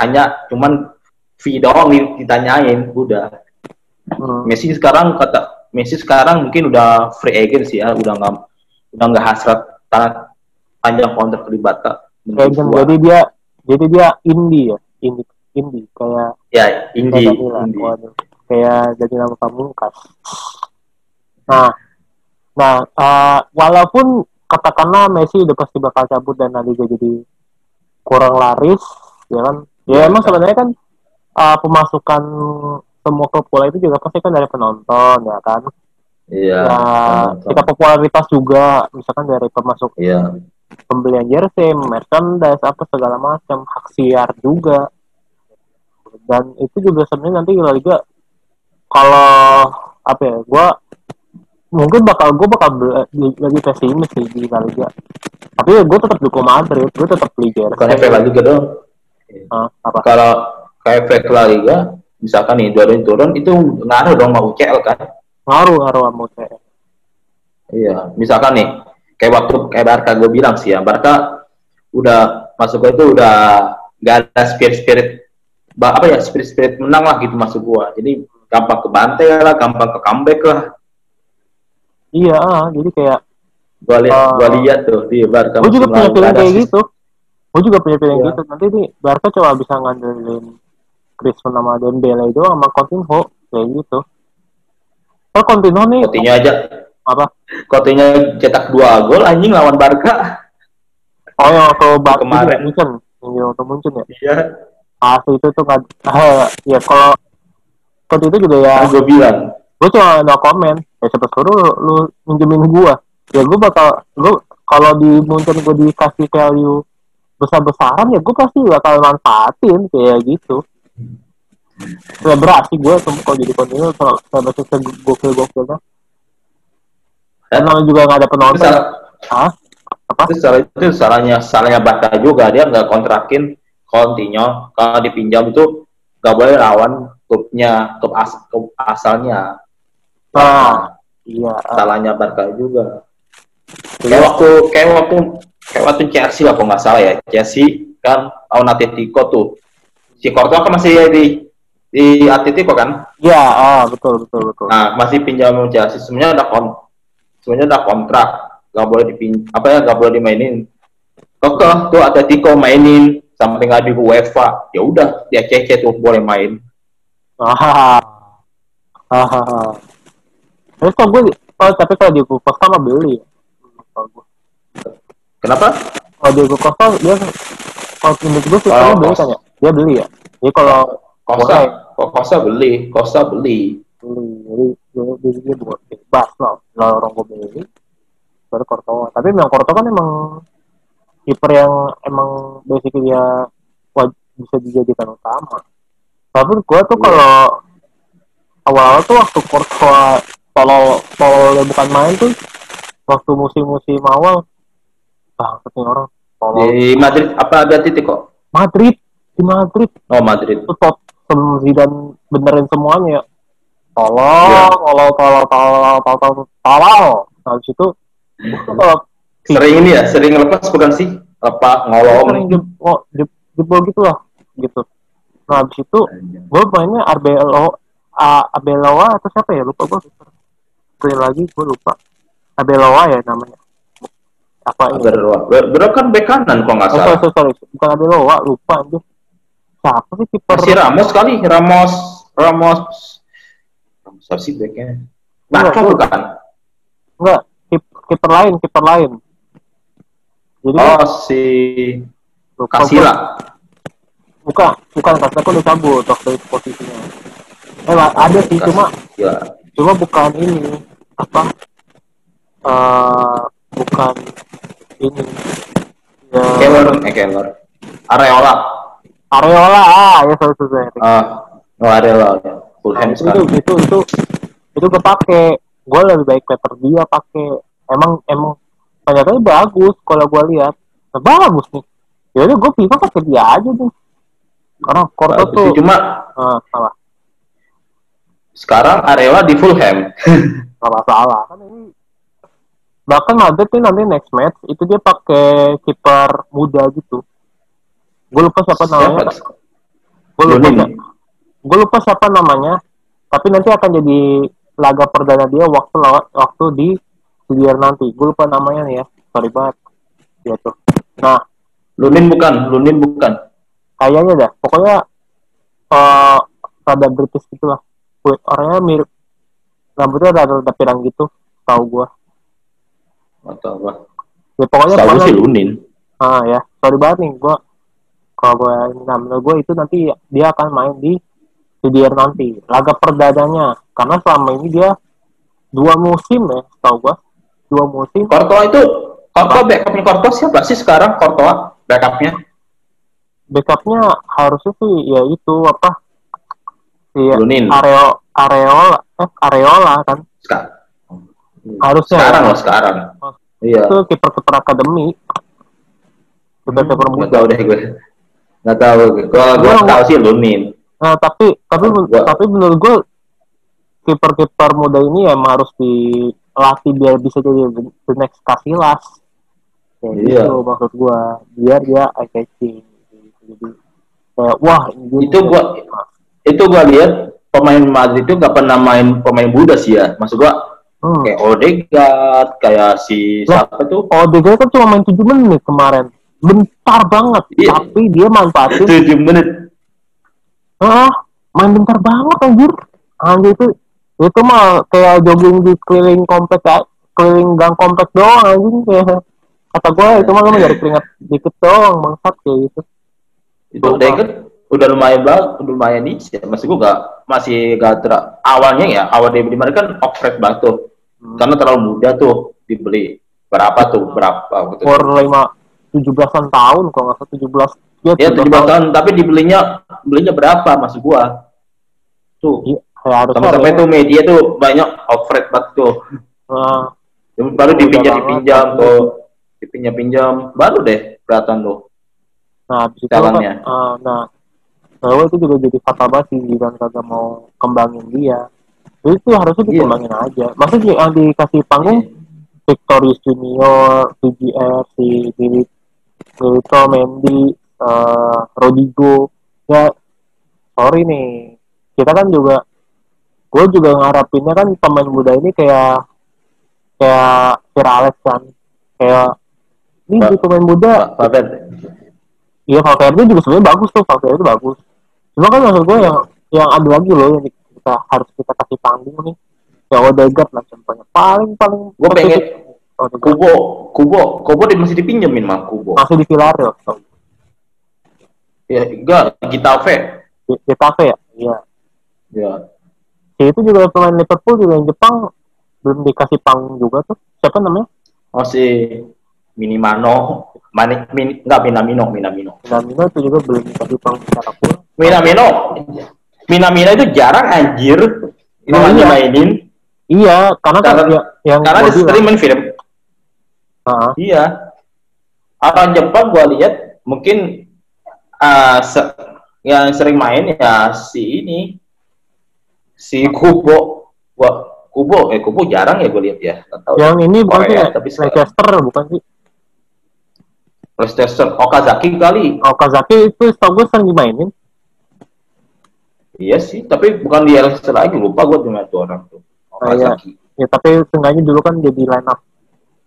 hanya cuman fee doang ditanyain udah Hmm. Messi sekarang kata Messi sekarang mungkin udah free agent sih ya, udah nggak udah nggak hasrat tanah panjang kontrak di Agent, jadi dia jadi dia indie ya, indie indie kayak ya indie, indie. Waduh, kayak jadi nama pamungkas. Nah, nah uh, walaupun katakanlah Messi udah pasti bakal cabut dan nanti jadi kurang laris, ya kan? Ya, ya emang sebenarnya kan uh, pemasukan semua klub bola itu juga pasti kan dari penonton ya kan iya nah, kita popularitas juga misalkan dari pemasuk iya pembelian jersey merchandise apa segala macam hak siar juga. Dan itu juga sebenarnya nanti La Liga kalau apa ya gue mungkin bakal gue bakal lagi pesimis sih di La Liga. Tapi ya gue tetap dukung Madrid gue tetap beli jersey. Bukan efek La Liga dong uh, apa? Kalau kayak efek La Liga misalkan nih dua turun itu ngaruh dong mau UCL kan? Ngaruh ngaruh sama UCL iya misalkan nih kayak waktu kayak Barca gue bilang sih ya Barca udah masuk itu udah nggak ada spirit spirit apa ya spirit spirit menang lah gitu masuk gua jadi gampang ke bantai lah gampang ke comeback lah iya ah, jadi kayak gua lihat uh, gua lihat tuh di Barca gua juga punya feeling kayak gitu gua juga punya feeling iya. gitu nanti nih Barca coba bisa ngandelin Griezmann sama Dembele itu sama Coutinho kayak gitu. Oh Coutinho nih. Coutinho aja. Apa? Coutinho cetak dua gol anjing lawan Barca. Oh yang waktu Barca kemarin. Munchen. Yang waktu Munchen ya? Iya. Ah itu tuh nggak. Uh, ya kalau Coutinho itu juga ya. Nah, gue bilang. Gue cuma no comment. Ya siapa suruh lu, lu minjemin gue. Ya gue bakal. Gue kalau di Munchen gue dikasih value besar-besaran ya gue pasti bakal manfaatin kayak gitu selebrasi gue kalau jadi kontinu saya baca gokil gokilnya Dan juga nggak ada penonton. Salah, Hah? Apa? Itu, salah, itu salahnya salahnya Barca juga dia nggak kontrakin Coutinho kalau dipinjam itu nggak boleh lawan klubnya klub, as, klub asalnya. Nah, iya. Salahnya Barca juga. Kayak waktu kayak waktu kayak waktu Chelsea lah kalau nggak salah ya. Chelsea kan lawan Atletico tuh. Si Courtois kan masih di di Atletico kan? Iya, ah, betul betul betul. Nah, masih pinjam Chelsea sebenarnya ada kon sebenarnya ada kontrak, nggak boleh dipin apa ya nggak boleh dimainin. Oke, tuh Atletico mainin sampai nggak di UEFA, ya udah dia cece tuh boleh main. Ah, ah, Terus kok gue, oh, tapi kalau di Costa mah beli. Kenapa? Kalau Diego Costa dia kalau menurut gue sih oh, beli kan ya, dia beli ya. Jadi kalau Costa, Costa beli, Costa beli. Jadi jadi dia buat bebas lah. Kalau orang gue beli, baru Courtois. Tapi memang Courtois kan emang kiper yang emang basically dia bisa dijadikan utama. Tapi gue tuh yeah. kalau awal-awal tuh waktu Courtois kalau kalau bukan main tuh waktu musim-musim awal banget nih orang tolol. di Madrid apa ada titik kok Madrid di Madrid oh Madrid itu top dan benerin semuanya tolong yeah. tolong tolong tolong tolong tolong habis itu kalau sering ini ya sering lepas bukan sih? Apa ngolong. Sering jebol, jebol gitu lah gitu. Nah habis itu gue mainnya Arbelo Abeloa atau siapa ya? Lupa gue sekali lagi gue lupa. Abeloa ya namanya. Apa Abeloa Abeloa kan bek kanan kok nggak oh, salah? sorry, sorry, bukan Abeloa lupa aja siapa sih kiper? Si Ramos kali Ramos Ramos Ramos sih beknya Nacho bukan enggak kiper lain kiper lain. Jadi oh si Kasila. Bukan bukan Kasila kok udah cabut waktu itu posisinya. Eh ada sih cuma ya. cuma bukan ini apa uh, bukan ini. Ya. Keller eh Keller. Areola. Areola ah ya sorry sorry ah oh Areola Fulham nah, itu, itu itu itu gue pakai gue lebih baik Peter dia pakai emang emang ternyata bagus kalau gue lihat. Nah, bagus nih. Ya udah gue pilih pakai dia aja tuh karena Korto tuh cuma uh, salah. sekarang Areola di Fulham [laughs] nggak masalah. Kan ini bahkan Madrid nih nanti next match itu dia pakai kiper muda gitu. Gue lupa siapa namanya. Gue lupa gue lupa siapa namanya tapi nanti akan jadi laga perdana dia waktu waktu di biar nanti. Gue lupa namanya nih ya sorry banget. Ya tuh. Nah. Lunin bukan Lunin bukan. Kayaknya dah. Pokoknya uh, rada British gitulah kulit orangnya mirip. Rambutnya ada rada pirang gitu tahu gua. Atau apa ya pokoknya tahu sih lunin. Ah ya. Sorry banget nih gua. Kalau nah menurut gua itu nanti dia akan main di CDR nanti laga perdananya karena selama ini dia dua musim ya tahu gua dua musim Kortoa itu Kortoa backupnya Kortoa siapa sih sekarang Kortoa backupnya backupnya harusnya sih ya itu apa Iya. Areo Areola eh Areola kan. Sekarang. Harusnya. Sekarang ya. loh sekarang. Oh, iya. Itu kiper kiper akademi. Kiper kiper hmm, muda. tahu deh gue. Nggak tahu. Gue gue tahu sih Lunin. Nah tapi tapi gua. tapi menurut gue kiper kiper muda ini emang harus dilatih biar bisa jadi the next Casillas. Ya, iya. Gitu maksud gue biar dia eye catching. Jadi kayak wah itu gue itu gua lihat pemain Madrid itu gak pernah main pemain muda sih ya. Maksud gua hmm. kayak Odegaard, kayak si Loh, siapa tuh? Odegaard kan cuma main 7 menit kemarin. Bentar banget, iya. tapi dia manfaatin [laughs] 7 menit. Ah, main bentar banget anjir. Anjir itu itu mah kayak jogging di keliling komplek ya, keliling gang komplek doang anjing kayak kata gue itu mah lu nyari keringat dikit doang bangsat kayak gitu. Itu udah lumayan banget, udah lumayan nih. Masih gue gak masih gak ter awalnya ya awal dia beli kan offset banget tuh, hmm. karena terlalu muda tuh dibeli. Berapa tuh berapa? Gitu. For lima tujuh belasan tahun kalau nggak salah tujuh belas. Ya tujuh belas tahun, tapi dibelinya belinya berapa masuk gua? Tuh. Iya, sampai sampai tuh media tuh banyak offset banget tuh. Nah, baru dipinjam-pinjam tuh dipinjam-pinjam baru deh kelihatan tuh nah habis itu kan, uh, nah bahwa itu juga jadi fatal banget sih dan kagak mau kembangin dia jadi itu harusnya iya. dikembangin yeah. aja maksudnya yang dikasih panggung yeah. Victorious Junior, VGR, si Milito, Mendy, uh, Rodrigo. Ya sorry nih. Kita kan juga gue juga ngarapinnya kan pemain muda ini kayak kayak Virales kan. Kayak ini ba pemain muda. Iya Valverde juga sebenarnya bagus tuh Valverde itu bagus. Cuma kan maksud gue yang yang ada lagi loh yang kita harus kita kasih panggung nih. Ya Odegaard lah contohnya. Paling paling gue pengen Kubo. Kubo. Kubo masih dipinjemin mah Kubo. Masih di Villarreal. so. Ya enggak Getafe Getafe ya iya. Ya. Ya itu juga pemain Liverpool juga yang Jepang belum dikasih panggung juga tuh. Siapa namanya? Oh si Minimano. Mani, min, enggak Minamino Minamino. Minamino itu juga belum dikasih panggung secara full. Minamino. Minamino itu jarang anjir. Ini nah, iya. mainin. Iya karena kan karena, yang karena di streaming film. Uh-huh. iya. Orang Jepang gua lihat mungkin uh, se- yang sering main ya si ini si Kubo gua Kubo, eh Kubo jarang ya gue lihat ya. Tahu yang ini bukan ya, tapi Leicester bukan sih? Leicester, Okazaki kali. Okazaki itu setahu gue sering dimainin. Iya sih, tapi bukan di Leicester lagi, lupa gue dengan tuh orang tuh. Okazaki. Ah, iya. Ya, tapi seenggaknya dulu kan jadi line up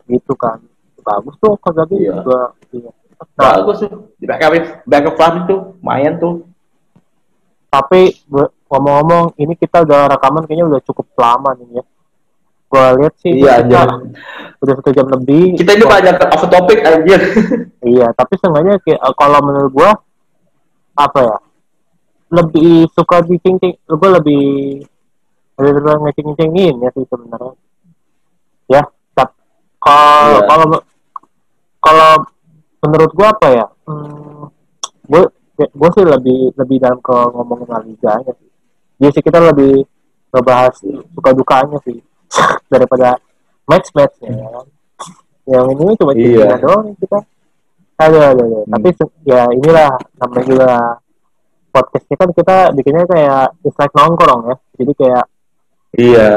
gitu kan. Bagus tuh Okazaki iya. juga. Iya. Bagus tuh, di backup, backup itu, main tuh. Tapi ngomong-ngomong ini kita udah rekaman kayaknya udah cukup lama nih ya. Gue lihat sih iya kita udah satu jam lebih. Kita ini banyak off topic aja [laughs] iya tapi seenggaknya kayak kalau menurut gue apa ya lebih suka di cincin gue lebih lebih ngecing cengin ya sih sebenarnya. Ya kalau yeah. kalau kalau menurut gue apa ya hmm, gue gue sih lebih lebih dalam ke ngomongin La Liga aja sih Iya sih kita lebih ngebahas suka dukanya sih [laughs] daripada match matchnya ya kan. Yang ini cuma iya. doang kita. Aduh, aduh, aduh. Hmm. Tapi ya inilah namanya juga podcastnya kan kita bikinnya kayak it's like nongkrong ya. Jadi kayak iya.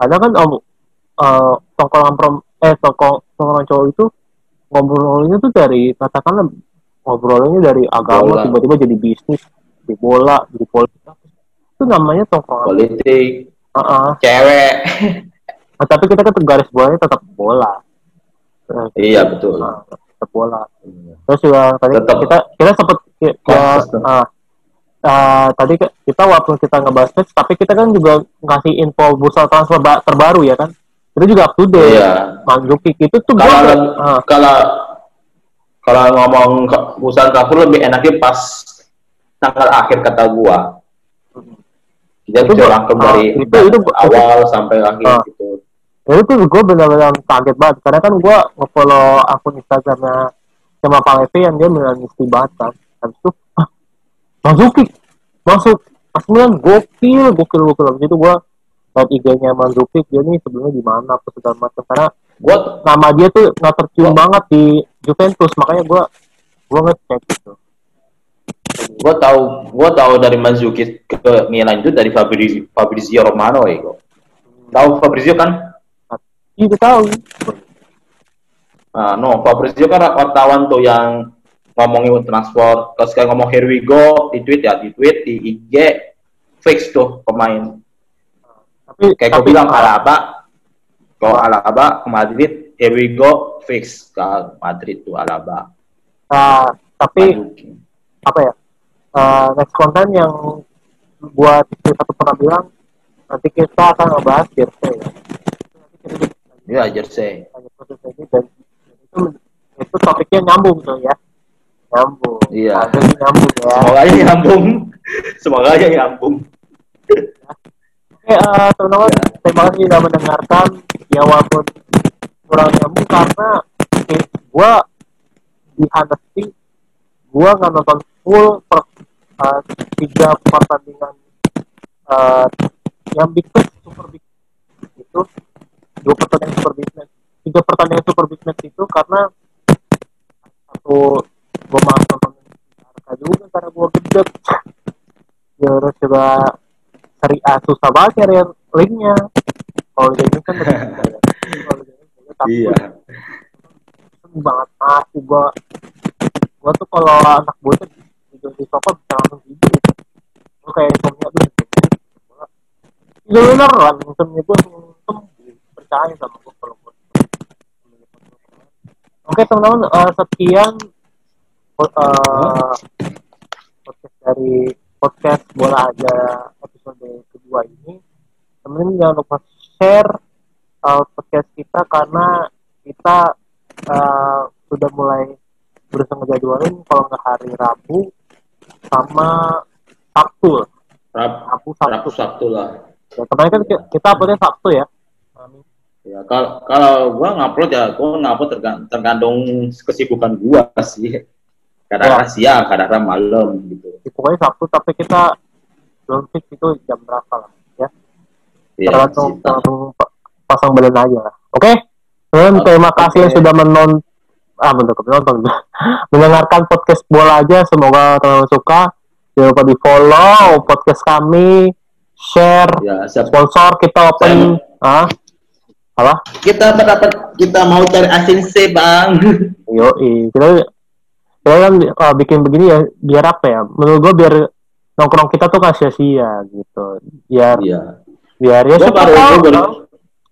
Ada kan om uh, tongkrongan prom eh tongkrong tongkrongan cowok itu ngobrolnya tuh dari katakanlah ngobrolnya dari agama tiba-tiba jadi bisnis di bola di politik. Itu namanya tongkrongan. Politik. Uh -uh. cewek. Nah, tapi kita kan garis bolanya tetap bola. Nah, iya betul. Nah, tetap bola. Iya. terus juga tadi tetap. kita kita sempat ya, uh, uh, tadi kita waktu kita ngebahas match tapi kita kan juga ngasih info bursa transfer terbaru ya kan itu juga up to date iya. Manzuki itu tuh kalau gua, uh. kalau kalau ngomong bursa transfer lebih enaknya pas tanggal akhir kata gua. Kita bisa rangkum dari itu, itu, awal itu, sampai akhir uh, gitu. Itu tuh gue benar-benar kaget banget karena kan gue ngefollow akun instagramnya sama Pak Levi yang dia mesti banget kan. Habis itu ah, Manzuki masuk. Pas kemudian gokil gokil gokil. Habis itu gue lihat IG-nya Manzuki dia nih sebelumnya di mana apa segala macam. Karena gue nama dia tuh nggak tercium banget di Juventus makanya gue gue ngecek gitu. Gue tahu gue tahu dari Manzuki ke Milan itu dari Fabrizio, Fabrizio Romano ya kok tahu Fabrizio kan? Iya tahu. Nah, no Fabrizio kan wartawan tuh yang ngomongin transfer. Terus kayak ngomong here we go di tweet ya di tweet di IG fix tuh pemain tapi kayak gue bilang Alaba kalau Alaba ke Madrid here we go fix ke Madrid tuh Alaba nah, tapi apa ya uh, next konten yang buat satu pernah bilang nanti kita akan ngebahas jersey ya. Iya jersey. dan itu itu topiknya nyambung tuh ya. Nyambung. Iya. Nyambung ya. Semoga aja nyambung. Semoga aja nyambung. Oke, uh, teman-teman, ya. terima kasih sudah mendengarkan. Ya walaupun kurang nyambung karena eh, gua di honesty gua nggak nonton full per, uh, tiga pertandingan uh, yang big super big itu dua pertandingan super big ke pertandingan Super Big Match itu karena satu gue malas nonton juga karena gue gede terus juga seri A susah banget cari linknya. Kalau jadi kan [laughs] tapi iya. banget. Aku gue gue tuh kalau anak bocah tidur di sofa bisa langsung tidur. Gue kayak insomnia tuh itu bener lah. Insomnia gue langsung percaya sama gue kalau gue oke teman-teman uh, sekian uh, podcast dari podcast bola aja episode kedua ini teman-teman jangan lupa share uh, podcast kita karena kita uh, sudah mulai berusaha ngejadwalin kalau nggak hari Rabu sama Sabtu Rab, Rabu Sabtu. Rabu Sabtu lah. Ya kemarin kan kita uploadnya Sabtu ya. Ya kalau kalau gua ngupload ya gua ngupload tergantung kesibukan gua sih. Kadang-kadang ya. siang kadang-kadang malam gitu. Ya, pokoknya Sabtu tapi kita belum fix itu jam berapa lah ya, ya tergantung pasang belen aja oke? Okay? okay. terima kasih yang sudah menonton ah bentuk penonton [laughs] mendengarkan podcast bola aja semoga teman-teman suka. Jangan lupa di follow podcast kami share ya, sponsor kita open ah. Apa? Kita dapat kita mau cari asin C bang. [laughs] Yo kita kita kan uh, bikin begini ya biar apa ya? Menurut gua biar nongkrong kita tuh kasih sia gitu biar ya. biar ya gua baru, gua baru,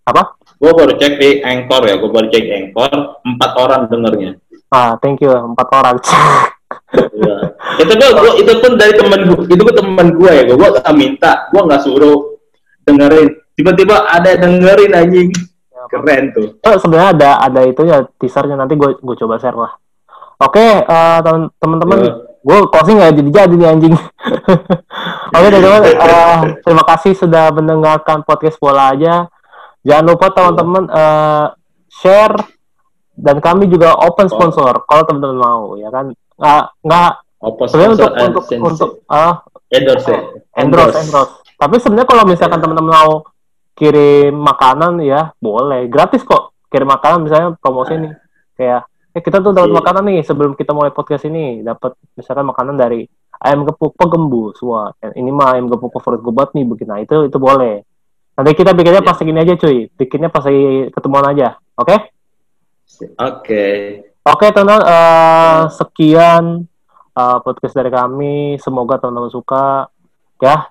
apa gue baru cek di Anchor ya, gue baru cek Anchor, empat orang dengernya. Ah, thank you, empat orang. ya. Itu gue, gua, itu pun dari temen gue, itu gue temen gue ya, gue gak minta, gue gak suruh dengerin. Tiba-tiba ada dengerin anjing. Ya, Keren tuh. Oh, sebenarnya ada ada itu ya teasernya nanti gue gue coba share lah. Oke, okay, uh, eh, teman-teman, yeah. Gue closing nggak jadi jadi nih anjing. [laughs] Oke, okay, teman-teman, uh, terima kasih sudah mendengarkan podcast bola aja. Jangan lupa teman-teman uh, share dan kami juga open sponsor oh. kalau teman-teman mau ya kan nggak nggak sebenarnya untuk untuk untuk uh, endorse, uh, endorse endorse tapi sebenarnya kalau misalkan yeah. teman-teman mau kirim makanan ya boleh gratis kok kirim makanan misalnya promosi nih kayak eh kita tuh dapat yeah. makanan nih sebelum kita mulai podcast ini dapat misalkan makanan dari ayam gepuk pegembus wah ini mah ayam gepuk favorit gue banget nih begini nah itu itu boleh Nanti kita bikinnya yeah. pas gini aja cuy. Bikinnya pas lagi ketemuan aja. Oke? Okay? Oke. Okay. Oke, okay, teman-teman. Uh, sekian uh, podcast dari kami. Semoga teman-teman suka. Ya.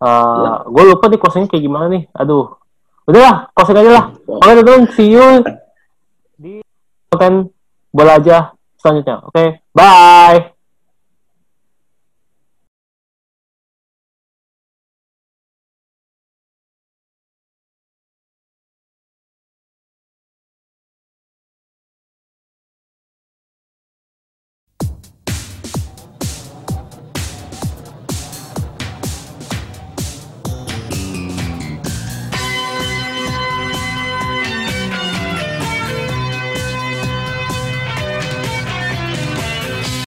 Uh, yeah. Gue lupa nih closingnya kayak gimana nih. Aduh. Udah lah, closing aja lah. Oke, okay, teman-teman. See you di [laughs] konten bola aja selanjutnya. Oke, okay, bye.